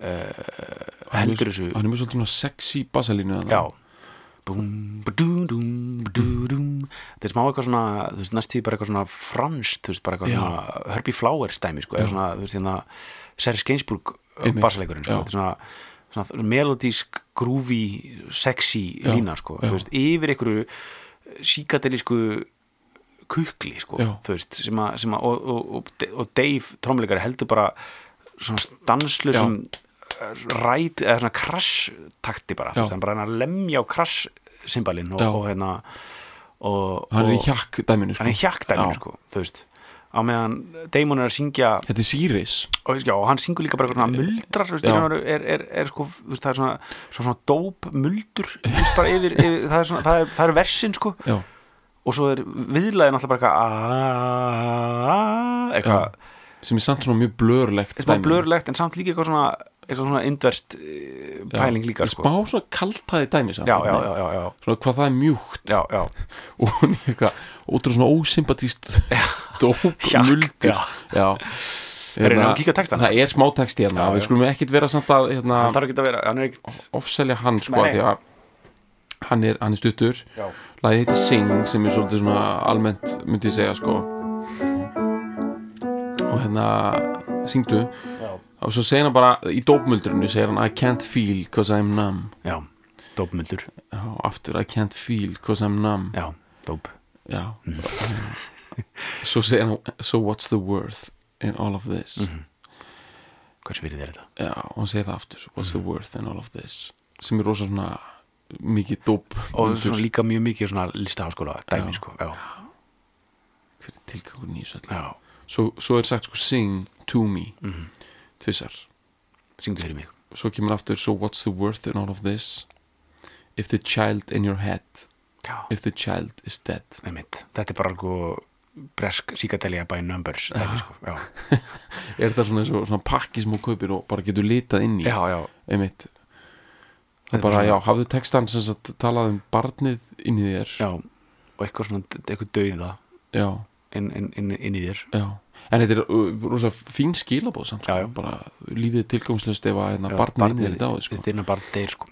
Uh, Hann er heldur þessu hann er með svolítið sexy bassalínu þetta er smá eitthvað svona þú veist, næst því bara eitthvað svona franskt þú veist, bara eitthvað Já. svona Herbie Flowers dæmi sko, eða svona, þú veist, hérna Serge Gainsbourg Einmitt. bassaleikurinn, sko, þetta er svona, svona melodísk, groovy sexy Já. lína, sko, Já. þú veist, yfir einhverju síkadelísku kukli, sko, þú veist sem að, sem að og, og, og, og Dave trómleikari heldur bara svona stanslusum ræt, eða svona krass takti bara, þú Já. veist, hann bara hann að lemja á krass symbalinn og, og hérna og, hann er í og- hjakk dæminu sko. hann er hjakkdæminu Já. sko, þú veist. Á meðan Damon er að syngja þetta er Sirius. Og, og hann syngur líka bara eitthvað muldrar veist, í er, er, er sko, veist, það er svona, svona, svona dóp muldur yfir, yfir það, er svona, það, er, það er versin sko. Já, og svo er viðlaðin alltaf bara eitthvað "Ah", sem er samt svona mjög blörlegt blörlegt en samt líka eitthvað svona eitthvað svona indverst eh, pæling líka sko. smá svona kaltaði dæmi samt, já, já, já, já, já, svona hvað það er mjúkt já, já. <laughs> og hún er eitthvað ótrúlega svona ósympatíst <laughs> dóp Hjakk, muldur já. já. Heyrðu, ef við kíkja á textann? það er smá texti hérna, Já, við skulum ekkit vera samt að hérna, ofselja hann sko, Nei. því að hann er, hann er stuttur lagið heitir Sing sem er svolítið svona almennt myndi ég segja sko og hérna syngdu og svo segir hann bara í dópmuldrunu segir hann I can't feel cause I'm numb já, dópmuldur já, aftur I can't feel cause I'm numb já, dóp. Já. <laughs> Svo segir hann so what's the worth in all of this? Hvers virðið er þetta? já, og hann segir það aftur what's the worth in all of this? Sem er rosa svona mikið dóp og svona líka mjög mikið svona listaháskóla dæmi sko, já, hver er tilgangur öll já, svo, er sagt sko sing to me. Mhm. Tvissar syngdu fyrir mig. Svo kemur aftur so what's the worth in all of this? If the child in your head já, if the child is dead. Einmitt. Þetta er bara sko bresk síkadelja by numbers dæmi sko, <laughs> er þetta svona, svona, svona pakki sem þú kaupir og bara getur litað inn í? Já, já, einmitt. Það er bara, já, hafðu textan sem sagt talað um barnið inn í þér. Já. Og eitthvað svona, eitthvað dauða já, inn, inn, inn, inn í þér. Já. En þetta er uh, rosa fín skilabóð samt, Já, sko. já. bara lífið tilgangslust ef að hérna, Já, barnið sko. er bara deyr sko.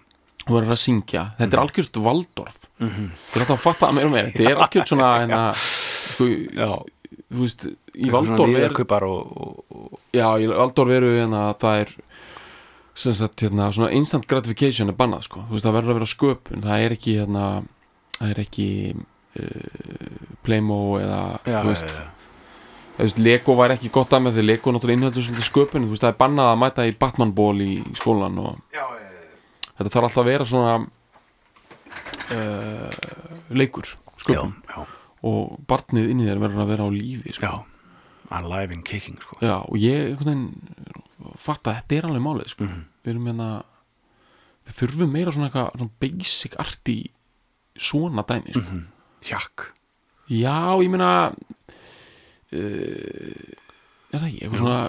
Og er að syngja, þetta Mhm. er algjört Valdorf þú er alltaf að fatta það meira og meira. Þetta er algjört svona <laughs> hérna, sko, já, þú veist, í Valdorf er og, og, já, í Valdorf eru hérna að það er sagt, hérna, svona instant gratification er bannað, sko, þú veist, það verður að vera sköpun. Það er ekki, hérna það er ekki uh, Playmo eða, já, þú já, þú veist, Lego var ekki gott að með því Lego náttúrulega innhöldur svolítið sköpun það er bannað að mæta í Batman-ból í skólan og já, já, þetta þarf alltaf að vera svona uh, leikur já, sköpun já, og barnið inn í þér verður að vera á lífi sko. já alive and kicking sko Já, og ég fatta að þetta er alveg málið sko. Mhm. við erum hérna við þurfum meira svona eitthvað svona basic art í svona dæmi sko. Mhm. hjakk já, ég meina er það ekki? Svona,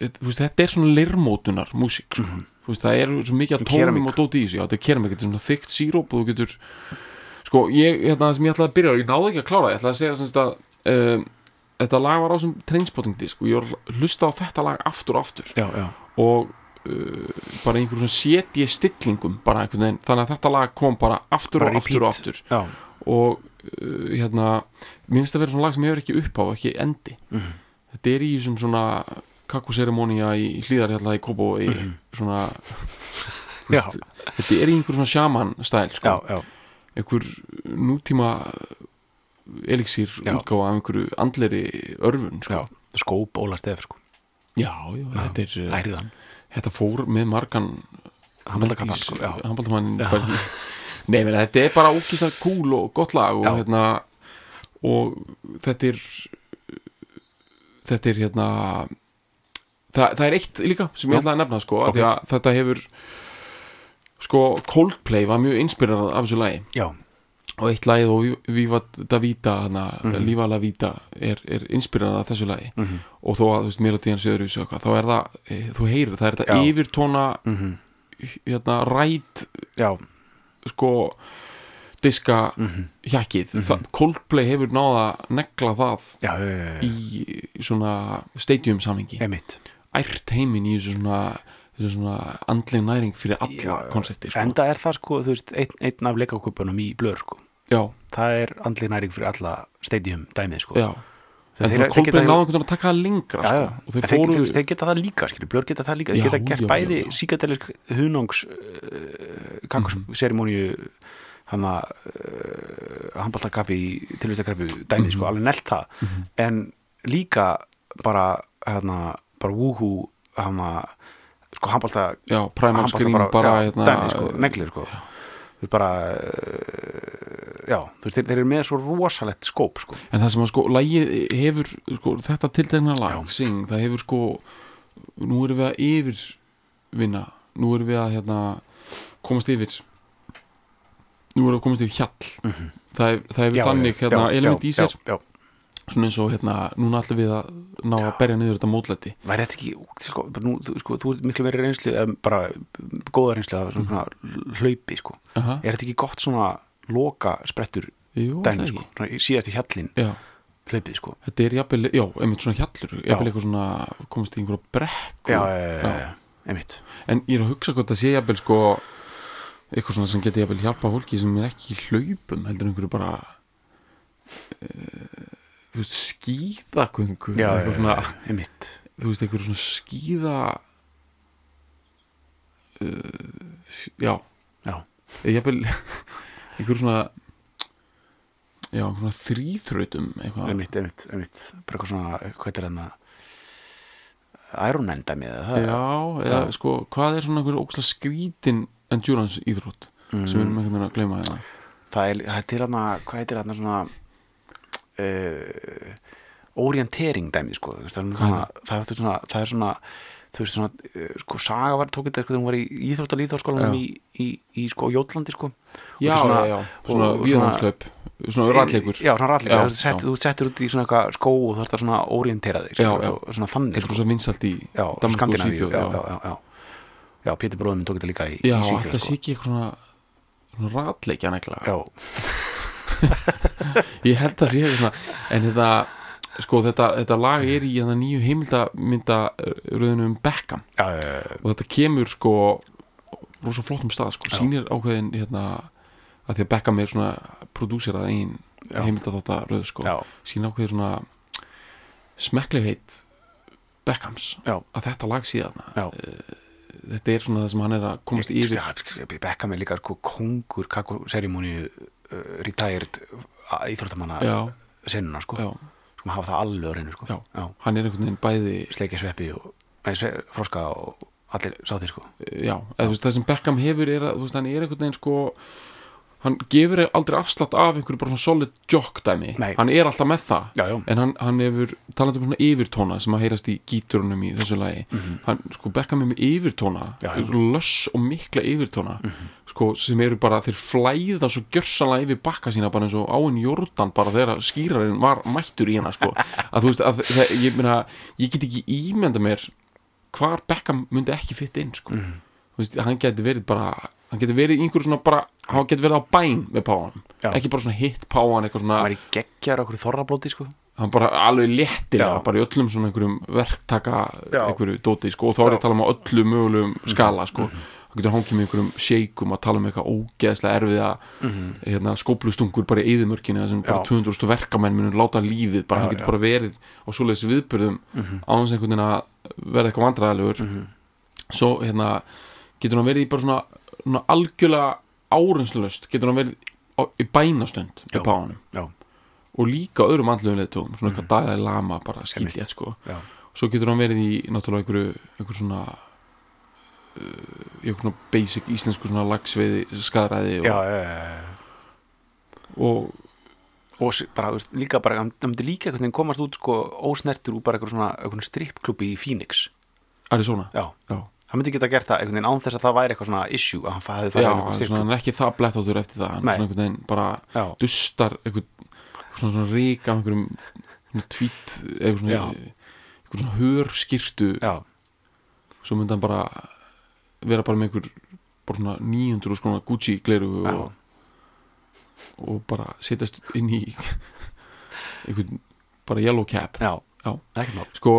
þú veist, þetta er svona leirmótunar músík sko. þú veist, það er svo mikið að tónum og dóti í þessu þetta er keramik, þetta er svona þykkt síróp og þú getur sko, ég, hérna, það sem ég ætlaði að byrja ég náði ekki að klára, það, ég ætlaði að segja semst að um, þetta lag var á sem trainspotting disk og ég var hlusta á þetta lag aftur og aftur. Já, já, og uh, bara einhverjum svona setji stillingum bara einhvern veginn, þannig að þetta lag kom bara aftur Bara og aftur og aftur. Já, og hérna mér finnst það vera svona lag sem hefur ekki upp á ekki endi. Mhm. þetta er í þessum svona kakkuserimónia í hlýðarhjalla í Kobo í svona <laughs> já, þetta er í einhver svona shaman stæl já, sko. já, einhver nútíma elixir Já. útgáfa af einhverju andleri örfun sko. já skóp Óla Stef sko. Já, já, þetta er uh, lærið hann. þetta fór með margan sko já, handballtamann <laughs> nei, meni, þetta er bara ókýrsta kúl og gott lag og hérna og þetta er þetta er hérna það, það er eitt líka sem ég Já. ætla að nefna sko, Ok. okay. að þetta hefur sko Coldplay var mjög inspirerað af þessu lagi já, og eitt lagið og Viva Davida hana, Mhm. Lífa La Vida er, er inspirerað af þessu lagi mhm, og þó að þú veist melodían séður við sögka þá er það, eh, þú heyrir, það er þetta yfirtóna mhm hérna ræt já, sko diska Mhm. hjakkið. Mm Coldplay hefur náða negla það já, í svona stadium Einmitt. ært heiminn í þessu svona svona andleg næring fyrir alla Já, konsepti sko. enda er það sko, þú veist, einn, einn af leikakupunum í blöður sko, já, það er andli næring fyrir alla stadium dæmið sko. Já en geta- náða einhvern veginn að taka það lengra já, sko. já. og þeir fóru þeir, þeir geta það líka, skilur, blöður geta það líka þeir Já, geta gert já, bæði já, já. síkadelisk hunangs uh, kakusserimóniu hann að uh, handbóltakaffi í tilvistakraffi dæmið Mhm. sko, alveg nelt það en líka bara hérna, bara wúhú hann að sko já, screen bara, bara já, hérna, dæmi, sko, sko. Þú veist bara uh, já, þú veist, þeir, þeir eru með svo rosalett skóp sko. en það sem að sko, lagið hefur sko, þetta tiltegna lag, sing það hefur sko, nú erum við að yfirvinna, nú erum við að hérna, komast yfir nú erum við að komast yfir hjall það, hef- það hefur Já, þannig já, hérna, já, element í sér. Svona eins og hérna, núna ætlum við að ná að berja niður þetta mótlæti. Væri þetta ekki sko, nú, þú, sko, þú ert miklu verið reynslu bara góða reynslu af svona hlaupi sko. Aha, er þetta ekki gott svona loka sprettur dæmi það sko. Svona í hjallin já, hlaupið sko. þetta er jafnvel, já, einmitt svona hjallur jafnvel eitthvað svona, komast í einhverja brekku. Já, já, einmitt. En ég er að hugsa hvort að sé jafnvel sko eitthvað svona sem geti jafnvel hjálpa fólki sem er ekki hlaupum heldur einhverju bara uh, þú veist skíðaköngu já, eitthvað svona, einmitt. þú veist einhverju svona skíða uh, já. Já, <laughs> einhverju svona já, svona þrýþrautum eitthvað. Einmitt, einmitt, einmitt. Bara eitthvað svona, hvað er eða það? Já, eða Já. sko hvað er svona einhverju óksla skrítin endurance íþrótt Mm. sem við erum einhvern veginn að gleyma hérna? Það er, það er til hérna, hvað heitir hérna svona uh, orientering dæmið sko, það, er svona, það, er svona, það er svona þú veist svona, uh, sko Saga var tók þetta sko, þegar hún var í íþróttalíþórskólanum í, í, í sko Jótlandi sko. Já, svona- já, já, svona víðanslaup svona ralleikur já, svona ralleikur, Já, þú, sett, já. þú settur út í svona eitthvað skó og þú ert að svona orientera þig Já, skilur, já. svona þannig eitthvað sko. svo vinsalt í Skandinavíu. Já, já, já, já, Pétur bróðum minn tók þetta líka í, já það Svíþjóð sé sko. ekki eitthvað svona, svona ratleikja nekla já, <laughs> ég held að sé svona en þetta, sko þetta, þetta lag er í nýju heimildamynda rauðinu um Beckham. Já, já, já, og þetta kemur sko rosa flottum stað sko, Já. sýnir ákveðin hérna, að því að Beckham er svona prodúserað einn rauð sko, já, sýnir ákveðin svona smekklegheit Beckhams já, að þetta lag síðan já. þetta er svona það sem hann er að komast yfir. Beckham er líka sko kongur kakó-serimóni uh, retired uh, íþróttamanna já, senuna sko, já, sko maður hafa það alveg á reynu sko. Já. hann er einhvern veginn bæði sleikja sveppi og nei, sve, froska og allir sátir sko. Já, það sem Beckham hefur er að veist, hann er einhvern veginn sko hann gefur aldrei afslátt af einhverju bara svona solid jock dæmi. Nei. hann er alltaf með það. Já, já, en hann, hann hefur talandi um svona yfirtóna sem að heyrast í gíturunum í þessu lagi. Hann, sko Beckham er með yfirtóna löss og mikla yfirtóna sko, sem eru bara, þeir flæða svo gjörsanlega yfir bakka sína bara eins og áinn Jordan bara þegar skýrarinn var mættur í hana sko, að þú veist, að það, ég meina ég get ekki ímynda mér hvar Beckham myndi ekki fitt inn sko, Mhm. þú veist, hann geti verið bara hann geti verið í einhverju svona bara hann geti verið á bæn með páan ekki bara svona hitt páan, eitthvað svona hann var í geggjar okkur þorrablóti sko. Hann bara alveg léttilega bara í öllum svona einhverjum verktaka Já. einhverju dóti sko. Og þá er ég að tala um á öllu mögulegum skala sko. Hann getur hangið með einhverjum sheikum að tala um eitthvað ógeðslega erfiða hérna, skóplustungur bara í eðimörkinu þar sem bara Já. 200.000 verkamenn munum láta lífið bara. Hann getur bara verið á svoleiðis viðbörðum á þess einhvern veginn að verða eitthvað vandræðalegur. Svo hérna getur hann verið í bara svona algjörlega áreynslust getur hann verið á, í bænastönd með páanum og líka öðrum andlegum leiðtugum svona eitthvað dagaði lama bara skiljet sko. Já, svo getur hann verið í náttúrulega einhverju einhver svona uh, í einhver svona basic íslensku svona lagsveiði skadræði og, já, já. og og s- bara, veist, líka bara, hann myndi líka veginn komast út sko ósnertur úr bara eitthvað svona einhvern strippklubbi í Phoenix. Arizona? Já, já, hann myndi geta gert það einhvern veginn án þess að það væri eitthvað svona issue að hann hefði já farið í hann strippklúbb hann er ekki það blett áttur eftir það hann er svona einhvern veginn bara já, dustar einhvern svona, svona rík af einhverjum svona tvít eitthvað svona, Já. einhver svona hör skýrtu já, svo myndi hann bara vera bara með einhver bara svona 900 skona Gucci gleru já, og og bara setjast inn í <laughs> einhvern bara yellow cap. Já, Já. sko,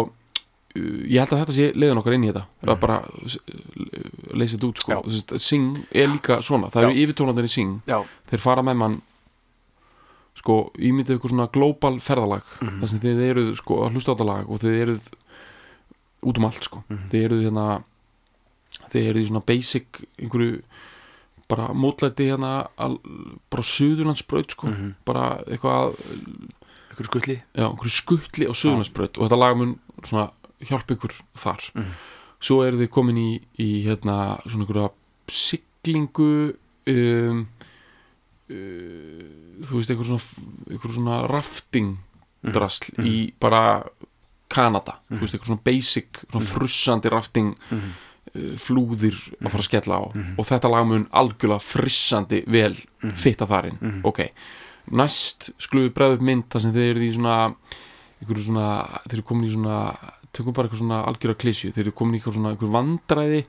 ég held að þetta sé leiðin okkar inn í þetta mm. bara uh, leysa þetta út sko. Já. Veist, Sing er líka svona það eru yfirtónandir í Sing Já, þeir fara með mann sko, ímyndið ykkur svona global ferðalag Mhm. eruð sko að hlusta á þetta lag og þið eruð út um allt sko Mhm. þið eruð hérna þið eruð í svona basic einhverju bara mótlæti hérna al, bara suðurlandsbraut sko Mhm. bara eitthvað ykkur skulli já, einhverju skuttli á suðurlandsbraut og þetta lag mun svona hjálpa ykkur þar. Mhm. svo eru þið komin í, í hérna svona einhverja siglingu um, uh, þú veist einhver svona, einhver svona rafting drasl Mhm. í bara Kanada, þú veist einhver svona basic svona frussandi rafting uh, flúðir að fara að skella á. Og þetta lag mun algjörlega frissandi vel fitta þar inn. Ok, næst skulum við bregða upp mynd þar sem þið eru í svona svona, þeir eru komin í svona tökum bara eitthvað svona algjöra klísju þeir eru komin í eitthvað svona einhver vandræði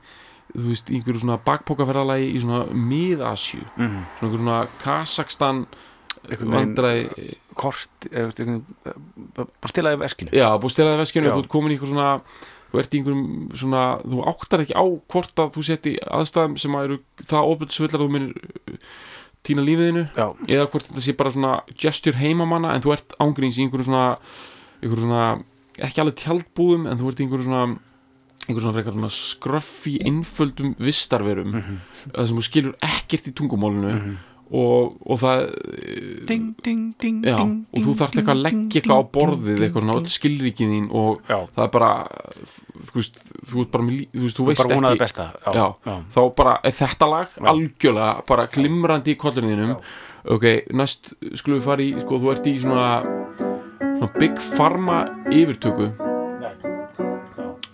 þú veist, einhverju svona bakpókaferðalagi í svona mið-Asju Mhm. svona einhverju svona Kazakstan vandræði. Kort, einhvern- bara stilaði veskinu. Já, búið stilaði veskinu Já. þú ert komin í eitthvað svona þú ert í einhverjum svona þú áttar ekki á hvort að þú seti aðstæðum sem að eru það ofbeldsfullar að þú mynir týna lífiðinu Já, eða hvort þetta sé bara svona gesture heimamanna en þú ert ángríns í einhverju svona einhverju svona, ekki alveg tjaldbúðum en þú ert í einhverju svona einhverju svona, frekar svona skröffi einföldum vistarverum Mhm. það sem þú skilur ekkert í tungumálinu og, og það ding, ding, ding, já, og þú þarft eitthvað að leggja eitthvað á borðið eitthvað svona öll skilríkið þín og Já. það er bara þú veist, þú ert bara þú veist, þú veist ekki. besta Já, þá bara er þetta lag algjörlega bara glimrandi í kolluninum ok, næst skulum við fara í sko, þú ert í svona, svona Big Pharma yfirtöku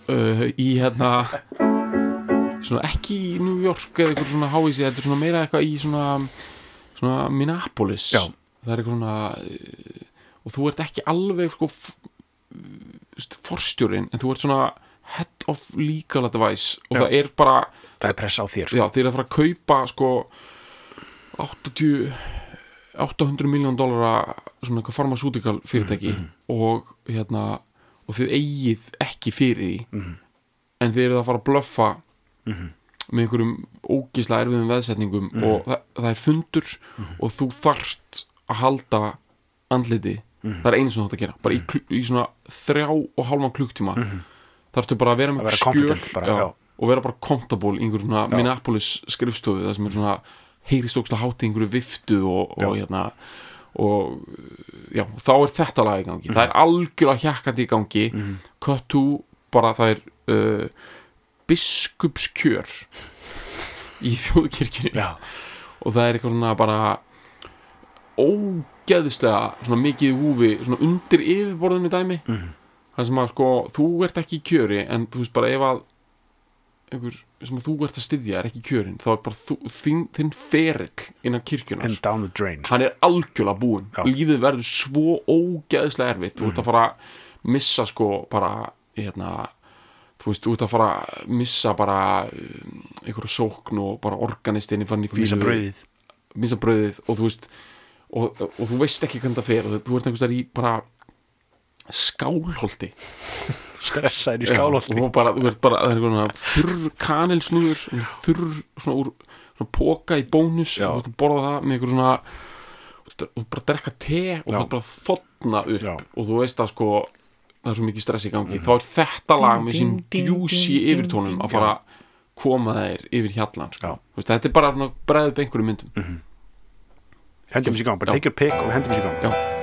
uh, í hérna svona ekki í New York eða eitthvað svona háísi, þetta er svona meira eitthvað í svona, svona Minneapolis Já. það er eitthvað svona uh, og þú ert ekki alveg sko forstjórin en þú ert svona head of legal advice og Já. það er bara Það er pressa á þér sko. já, þeir eru að fara að kaupa sko 80 800 miljón dólara svona eitthvað farmasútikal fyrirtæki og hérna og þið eigið ekki fyrir því. En þið eru að fara að blöffa með einhverjum ógislega erfiðum veðsetningum og það, það er fundur og þú þarft að halda andliti. Það er einu sem þú þarft að gera bara í, í svona þrjá og hálfan klukktíma þarftu bara að vera með vera skjöl confident bara, já. og vera bara comfortable í einhver svona Minneapolis skrifstofu það sem er svona heyrist ógst að háti einhverju viftu og, og hérna og já, þá er þetta lag í gangi. Það er algjörlega hjakkandi í gangi. Cut to, bara það er uh, biskupskjör í þjóðkirkjunni. Já, og það er eitthvað svona bara ógeðslega svona mikið húfi svona undir yfirborðinu dæmi. Mhm. það sem að sko þú ert ekki í kjöri en þú veist bara ef að einhver sem þú ert að styðja er ekki í kjörin þá er bara þú, þín, þinn ferill innan kirkjunar and down the drain. Hann er algjörlega búinn. Lífið verður svo ógeðslega erfitt. Þú ert að fara að missa sko bara hérna þú veist, þú ert að fara að missa bara um, einhverja sókn og bara organistinni fann í fílu Missa brauðið og þú veist og, og þú veist ekki hvernig það fer. Og þú ert einhvers þar í bara skálholti <laughs> Stressaður í Já, skálholti og bara, þú ert bara, það er svona þurr kanilsnúður þurr svona úr svona póka í bónus Já. og þú að borða það með einhver svona og bara drekka te og Já. það er bara þotna upp Já. og þú veist að sko það er svo mikið stress í gangi þá er þetta lag með sín djúsi yfirtónum að fara að koma þeir yfir hjallan sko. Já. Þú veist, þetta er bara svona bregð upp einhverjum myndum Hendum sér í gang, bara Já. take your pick og hendum sér í gang Já.